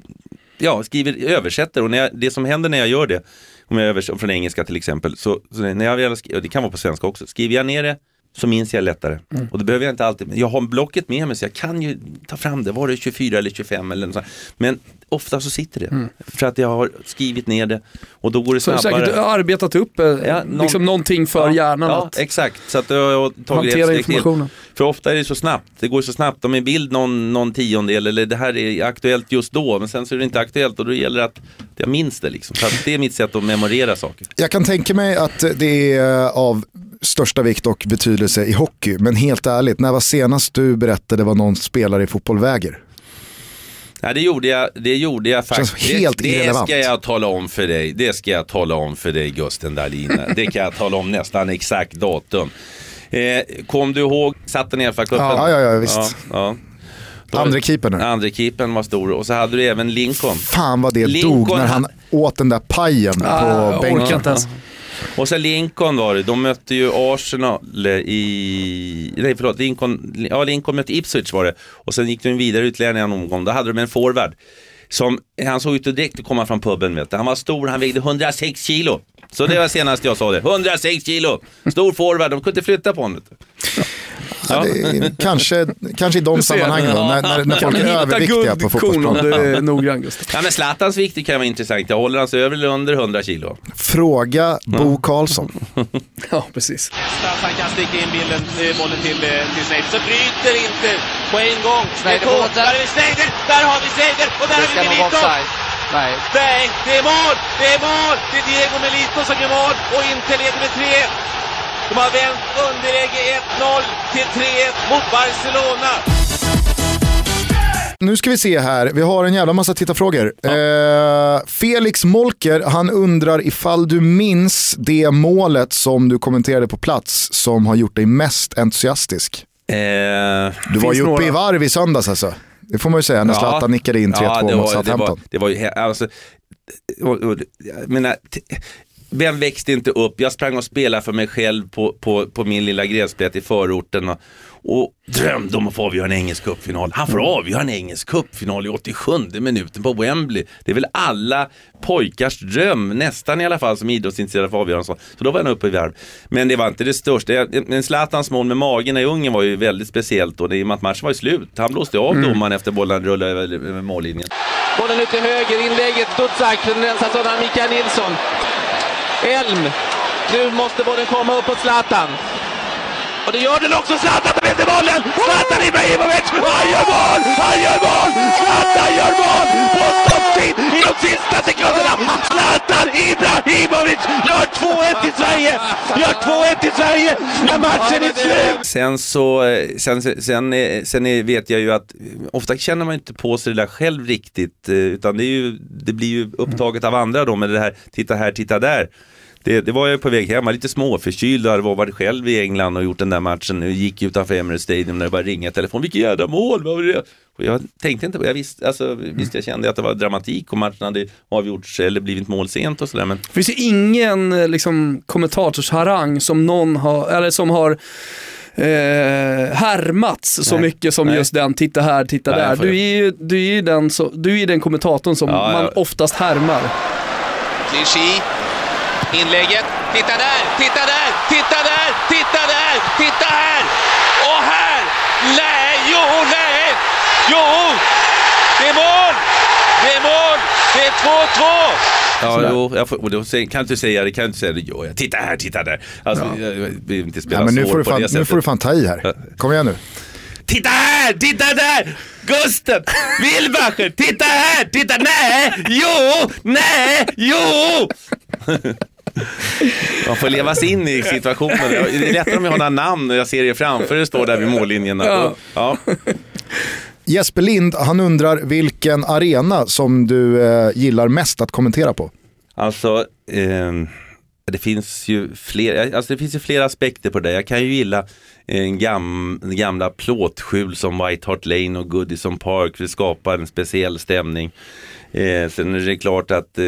ja, skriver, översätter. Och när jag, det som händer när jag gör det, om jag översätter från engelska till exempel, så, så när jag väl, och det kan vara på svenska också, skriver jag ner det så minns jag lättare. Mm. Och det behöver jag inte alltid. Jag har blocket med mig så jag kan ju ta fram det. Var det 24 eller 25 eller något sånt. Men ofta så sitter det. För att jag har skrivit ner det och då går det Så du har snabbare. säkert arbetat upp eh, Ja, någon- liksom någonting för hjärnan Ja, att exakt. Så att jag har tagit hantera steg till. informationen. För ofta är det så snabbt. Det går så snabbt. Om en bild någon, någon tiondel eller det här är aktuellt just då. Men sen så är det inte aktuellt och då gäller det att jag minns det. Liksom. Så att det är mitt sätt att memorera saker. Jag kan tänka mig att det är av största vikt och betydelse i hockey. Men helt ärligt, när var senast du berättade vad någon spelare i fotboll väger? Ja, det gjorde jag, det gjorde jag Känns faktiskt. helt det, det irrelevant. ska jag tala om för dig. Det ska jag tala om för dig Gusten Dahlin. Det kan jag tala om nästan exakt datum. Eh, kom du ihåg, satte ner för cupen? Ja, ja, ja, visst. Ja, ja. Andre keepern. Andre keepern var stor och så hade du även Lincoln. Fan vad det Lincoln dog när han ha- åt den där pajen Ah, på bänken. orkar inte ens. Och så Lincoln var det, de mötte ju Arsenal i, nej förlåt, Lincoln, ja Lincoln mötte Ipswich var det. Och sen gick de vidare ytterligare en omgång, då hade de en forward. Som, han såg ut att direkt komma från puben vet du. Han var stor, han vägde 106 kilo. Så det var senast jag sa det, 106 kilo! Stor forward, de kunde inte flytta på honom. Ja, det är, kanske, kanske i de sammanhangen då, när, när, när folk är överviktiga på guldkorn om fotbollsplan. du är noggrann. Ja men Zlatans vikt kan vara intressant, jag håller hans över eller under 100 kilo. Fråga Bo Karlsson. Ja, precis. Han kan sticka in bilden, eh, bollen till, eh, till Schneider. Så bryter inte på en gång. Är på. Där är vi Schneider, där har vi Schneider och där har vi Milito. Nej. Nej, det är mål! Det är mål! Det är Diego Melito som gör mål och inte leder med 3. De har vänt underläge 1-0 till 3-1 mot Barcelona. Nu ska vi se här, vi har en jävla massa tittarfrågor. Eh, Felix Molker, han undrar ifall du minns det målet som du kommenterade på plats som har gjort dig mest entusiastisk. Eh, Du var ju uppe några. i varv i söndags alltså. Det får man ju säga när Zlatan nickade in 3-2 ja, mot var, det var, Southampton. det var alltså, och, och, menar, vem växte inte upp? Jag sprang och spelade för mig själv på, på, på min lilla gräsplätt i förorten och, och drömde om att få avgöra en engelsk cupfinal. Han får avgöra en engelsk cupfinal i 87 minuten på Wembley. Det är väl alla pojkars dröm, nästan i alla fall som idrottsintresserade att avgöra en sån. Så då var jag uppe i varv. Men det var inte det största. Men Zlatans mål med magen i Ungern var ju väldigt speciellt och det, i och med att matchen var ju slut. Han blåste av domaren efter bollen rullade över, över mållinjen. Bollen ut till höger, inlägget, Stutzak, den rensas undan Mikael Nilsson. Elm. Nu måste bollen komma upp mot Zlatan. Och det gör den också, Zlatan tar med sig bollen! Zlatan Ibrahimovic! Han gör mål! Han gör mål! Zlatan gör mål! På stopptid i de sista sekunderna! Zlatan Ibrahimovic gör 2-1 till Sverige! Gör 2-1 till Sverige när matchen är slut! Sen så, eh, sen, sen, eh, sen vet jag ju att eh, ofta känner man inte på sig det där själv riktigt. Utan det, är ju, det blir ju upptaget av andra då med det här, titta här, titta där. Det, det var jag på väg hem, var lite småförkyld och hade varit själv i England och gjort den där matchen. Jag gick utanför Emirates Stadium när det började ringa telefon. Vilket jävla mål, vad var det? Och jag tänkte inte på jag visste, alltså, visst jag kände att det var dramatik och matchen hade avgjorts eller blivit mål sent och sådär. Men Det finns ju ingen eh, liksom, kommentatorsharang som någon har, eller som har eh, härmats så Nej. mycket som Nej. just den, titta här, titta Nej, där. Du är ju du är ju den, så, du är ju den kommentatorn som Ja, man ja. oftast härmar. Clichy. Inlägget. Titta där, titta där, titta där, titta där, titta här! Och här! Nej, jo, nej! Jo! Det är mål! Det är mål! Det är 2-2! Ja, jo, jag får, och då säger, kan du inte säga det, kan du inte säga det, jo, jag, titta här, titta där. Alltså, jag, jag vill inte spela Ja, men nu, får du fan, nu får du fan ta i här. Kom igen nu. titta här, titta där! Gusten, Wilbacher, titta här, titta, nej, jo, nej, jo! Man får leva sig in i situationen. Det är lättare om jag har några namn och jag ser er framför er står där vid mållinjen. Ja. Ja. Jesper Lind, han undrar vilken arena som du eh, gillar mest att kommentera på. Alltså, ehm, det finns ju fler, alltså det finns ju flera aspekter på det. Jag kan ju gilla en gam, gamla plåtskjul som White Hart Lane och Goodison Park. Det skapar en speciell stämning. Eh, sen är det klart att eh,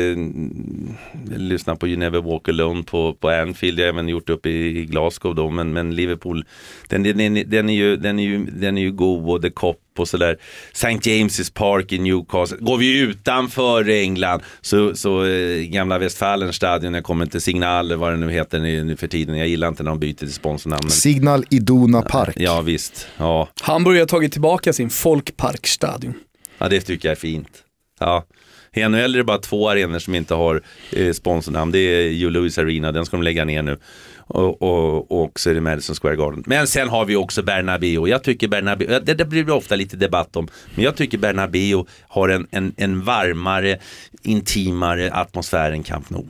lyssna på You Never Walk Alone på, på Anfield. Jag har även gjort upp i, i Glasgow då. Men, men Liverpool, den, den, den, den, är ju, den, är ju, den är ju god och The Cop och sådär. St. James's Park i Newcastle. Går vi utanför England så, så eh, gamla Westfalenstadion, jag kommer inte Signal vad det nu heter nu, för tiden. Jag gillar inte när de byter till sponsornamn. Men, Signal Iduna Park. ja visst, ja. Hamburg har tagit tillbaka sin folkparkstadion. ja det tycker jag är fint. Ja. I NHL är det bara två arenor som inte har eh, sponsornamn. Det är Joe Louis Arena, den ska de lägga ner nu. Och, och, och så är det Madison Square Garden. Men sen har vi också Bernabéu. Jag tycker Bernabéu, det, det blir det ofta lite debatt om, men jag tycker Bernabéu har en, en, en varmare, intimare atmosfär än Camp Nou.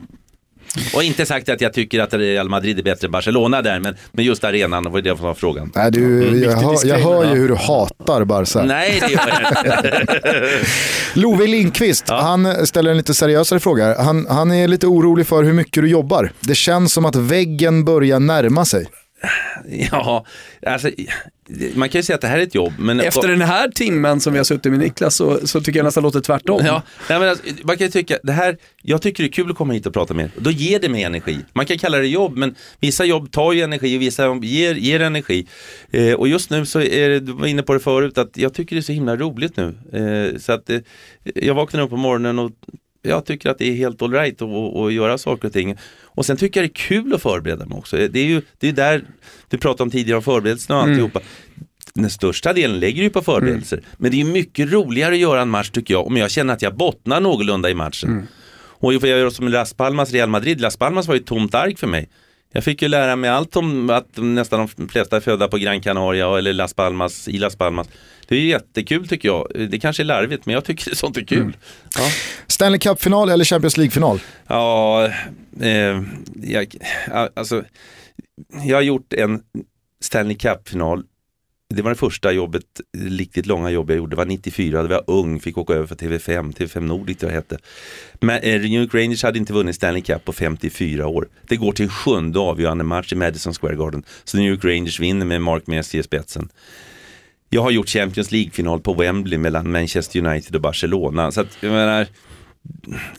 Och inte sagt att jag tycker att Real Madrid är bättre än Barcelona där, men, men just arenan, var det som var frågan. Nej, du, jag, hör, jag hör ju hur du hatar Barca. Nej, det gör jag inte. Love Lindqvist, han ställer en lite seriösare fråga. Han, han är lite orolig för hur mycket du jobbar. Det känns som att väggen börjar närma sig. Ja, alltså, man kan ju säga att det här är ett jobb. Men Efter den här timmen som vi har suttit med Niklas så, så tycker jag nästan låter tvärtom. Ja, nej, men alltså, man kan ju tycka, det här, jag tycker det är kul att komma hit och prata med er. Då ger det mig energi. Man kan kalla det jobb, men vissa jobb tar ju energi och vissa jobb ger, ger energi. Eh, och just nu så är det, du var inne på det förut, att jag tycker det är så himla roligt nu. Eh, så att eh, jag vaknar upp på morgonen och jag tycker att det är helt alright att, göra saker och ting. Och sen tycker jag det är kul att förbereda mig också. Det är ju det är där du pratade om tidigare om förberedelserna och alltihopa. Den största delen lägger ju på förberedelser. Men det är mycket roligare att göra en match tycker jag om jag känner att jag bottnar någorlunda i matchen. Och jag gör som Las Palmas Real Madrid. Las Palmas var ju ett tomt ark för mig. Jag fick ju lära mig allt om att nästan de flesta är födda på Gran Canaria eller Las Palmas, i Las Palmas. Det är jättekul tycker jag. Det kanske är larvigt men jag tycker sånt är kul. Ja. Stanley Cup-final eller Champions League-final? Ja, eh, jag, ja, alltså, jag har gjort en Stanley Cup-final. Det var det första jobbet, riktigt långa jobb jag gjorde. Det var 94, då var jag ung, fick åka över för TV5, TV5 Nordic det hette. Men eh, New York Rangers hade inte vunnit Stanley Cup på 54 år. Det går till en sjunde avgörande match i Madison Square Garden. Så New York Rangers vinner med Mark Messier i spetsen. Jag har gjort Champions League-final på Wembley mellan Manchester United och Barcelona. Så att, jag menar,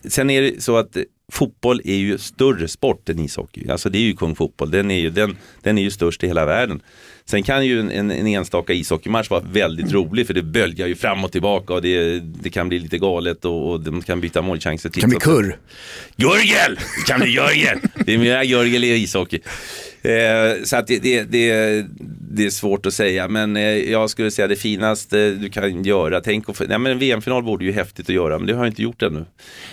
sen är det så att fotboll är ju större sport än ishockey. Alltså det är ju kung fotboll, den är ju, den, den är ju störst i hela världen. Sen kan ju en, en, en enstaka ishockeymatch vara väldigt rolig för det böljar ju fram och tillbaka och det, det kan bli lite galet och, och de kan byta målchanser. Det kan bli kurr. Jörgel! Det kan bli Jörgel! Det är mer Jörgel i ishockey. Eh, så att det, det, det, det är svårt att säga men eh, jag skulle säga det finaste du kan göra. Tänk och, nej, men en VM-final vore ju häftigt att göra men det har jag inte gjort ännu.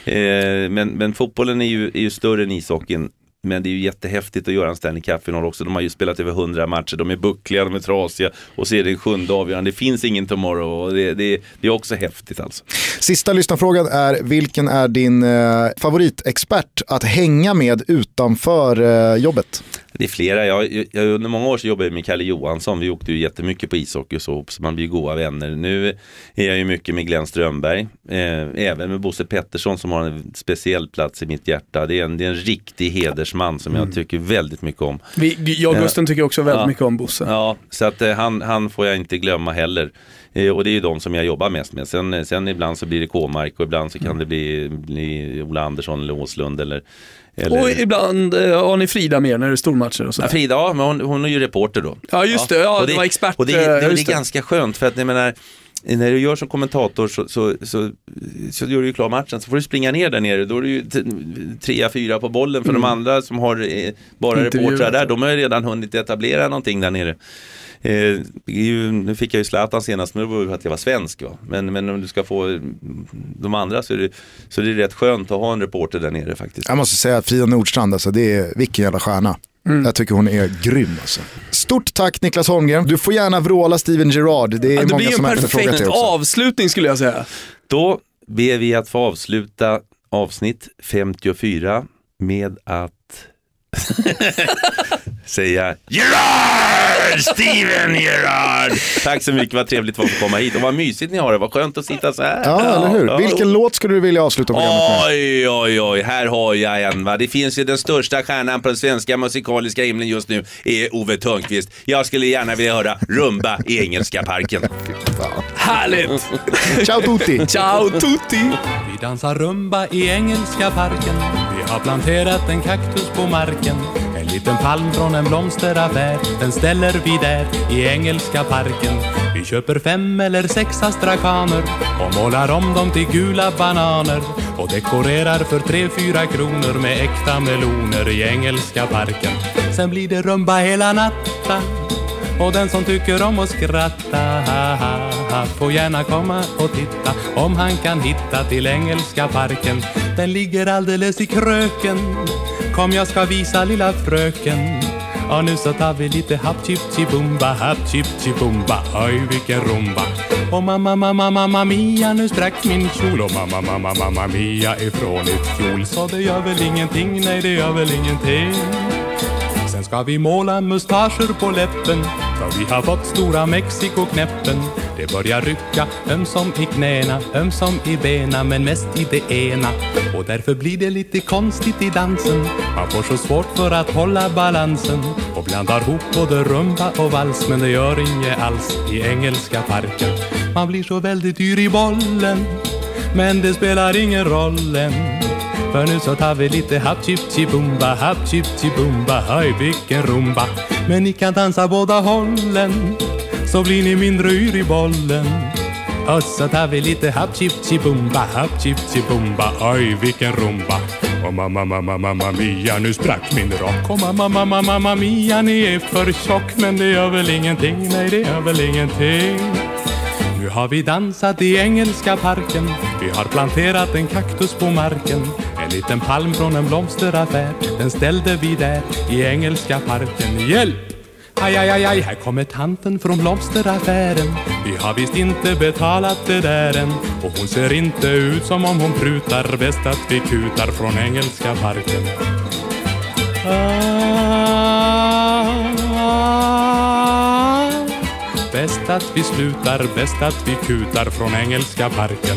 Eh, men, men fotbollen är ju, är ju större än ishockeyn. Men det är ju jättehäftigt att göra en Stanley Cup-final också. De har ju spelat över 100 matcher, de är buckliga, de är trasiga och så är det en sjunde avgörande. Det finns ingen tomorrow och det, det, det är också häftigt alltså. Sista lyssnarfrågan är, vilken är din eh, favoritexpert att hänga med utanför eh, jobbet? Det är flera. Jag, jag, under många år så jobbade jag med Kalle Johansson. Vi åkte ju jättemycket på ishockey och så, så man blir ju goda vänner. Nu är jag ju mycket med Glenn Strömberg. Eh, även med Bosse Pettersson som har en speciell plats i mitt hjärta. Det är en, det är en riktig hedersman som jag tycker väldigt mycket om. Vi, jag och Gusten tycker också väldigt Ja. mycket om Bosse. Ja, så att eh, han, han får jag inte glömma heller. Eh, och det är ju de som jag jobbar mest med. Sen, sen ibland så blir det K-mark och ibland så kan det bli, bli Ola Andersson eller Åslund eller, eller Och ibland eh, har ni Frida med när det är stormatcher och Ja, sådär. Frida, ja, men hon, hon är ju reporter då. Ja, just det. Ja, och det var expert, Och det, eh, det, det, är det. ganska skönt för att jag menar, när du gör som kommentator så, så, så, så gör du ju klar matchen, så får du springa ner där nere. Då är du ju trea, fyra på bollen. För de andra som har eh, bara Mm. Intervjuer. reportrar där, de har ju redan hunnit etablera någonting där nere. Eh, det ju, nu fick jag ju Zlatan senast, men det var ju för att jag var svensk. Va? Men, men om du ska få de andra så är, det, så är det rätt skönt att ha en reporter där nere faktiskt. Jag måste säga att Frida Nordstrand, alltså, det är vilken jävla stjärna. Jag tycker hon är grym alltså. Stort tack Niklas Holmgren. Du får gärna vråla Steven Gerrard. Det är Ja, det många blir som en har efterfrågat perfekt det också. avslutning skulle jag säga. Då ber vi att få avsluta avsnitt 54 med att säga Gerard! Steven Gerard! Tack så mycket, vad trevligt att få komma hit och vad mysigt ni har det, vad skönt att sitta så här. Ja, eller hur? Vilken låt skulle du vilja avsluta programmet med? Oj, oj, oj, här har jag en va. Det finns ju den största stjärnan på den svenska musikaliska himlen just nu, är Ove Thörnqvist. Jag skulle gärna vilja höra Rumba i Engelska parken. Härligt! Ciao tutti! Ciao tutti! Vi dansar rumba i Engelska parken Vi har planterat en kaktus på marken En liten palm från en blomsteraffär Den ställer vi där i Engelska parken Vi köper fem eller sex astrakaner Och målar om dem till gula bananer Och dekorerar för tre, fyra kronor Med äkta meloner i Engelska parken Sen blir det rumba hela natten och den som tycker om att skratta ha, ha, ha, får gärna komma och titta om han kan hitta till Engelska parken. Den ligger alldeles i kröken. Kom jag ska visa lilla fröken. Och nu så tar vi lite happ chip chibumba, happ chip chibumba. Oj vilken rumba. Och mamma mamma mamma mia nu sprack min kjol och mamma mamma mamma mia ifrån ett fjol. Så det gör väl ingenting, nej det gör väl ingenting. Sen ska vi måla mustascher på läppen För vi har fått stora Mexiko-knäppen. Det börjar rycka ömsom i knäna Ömsom i bena men mest i det ena. Och därför blir det lite konstigt i dansen. Man får så svårt för att hålla balansen. Och blandar ihop både rumba och vals Men det gör inget alls i Engelska parken. Man blir så väldigt dyr i bollen. Men det spelar ingen roll än för nu så tar vi lite happ chip chibumba, happ chip chibumba, höj vilken rumba. Men ni kan dansa båda hållen, så blir ni mindre yr i bollen. Och så tar vi lite happ chip chibumba, happ chip chibumba, oj vilken rumba. Och mamma, mamma, mamma mia, nu sprack min rock. Och mamma, mamma, mamma mia, ni är för tjock. Men det gör väl ingenting, nej det gör väl ingenting. Nu har vi dansat i Engelska parken. Vi har planterat en kaktus på marken. En liten palm från en blomsteraffär. Den ställde vi där i Engelska parken. Hjälp! Aj, aj, aj, aj, här kommer tanten från blomsteraffären. Vi har visst inte betalat det där än. Och hon ser inte ut som om hon prutar Bäst att vi kutar från Engelska parken. Ah, Bäst att vi slutar, bäst att vi kutar från Engelska parken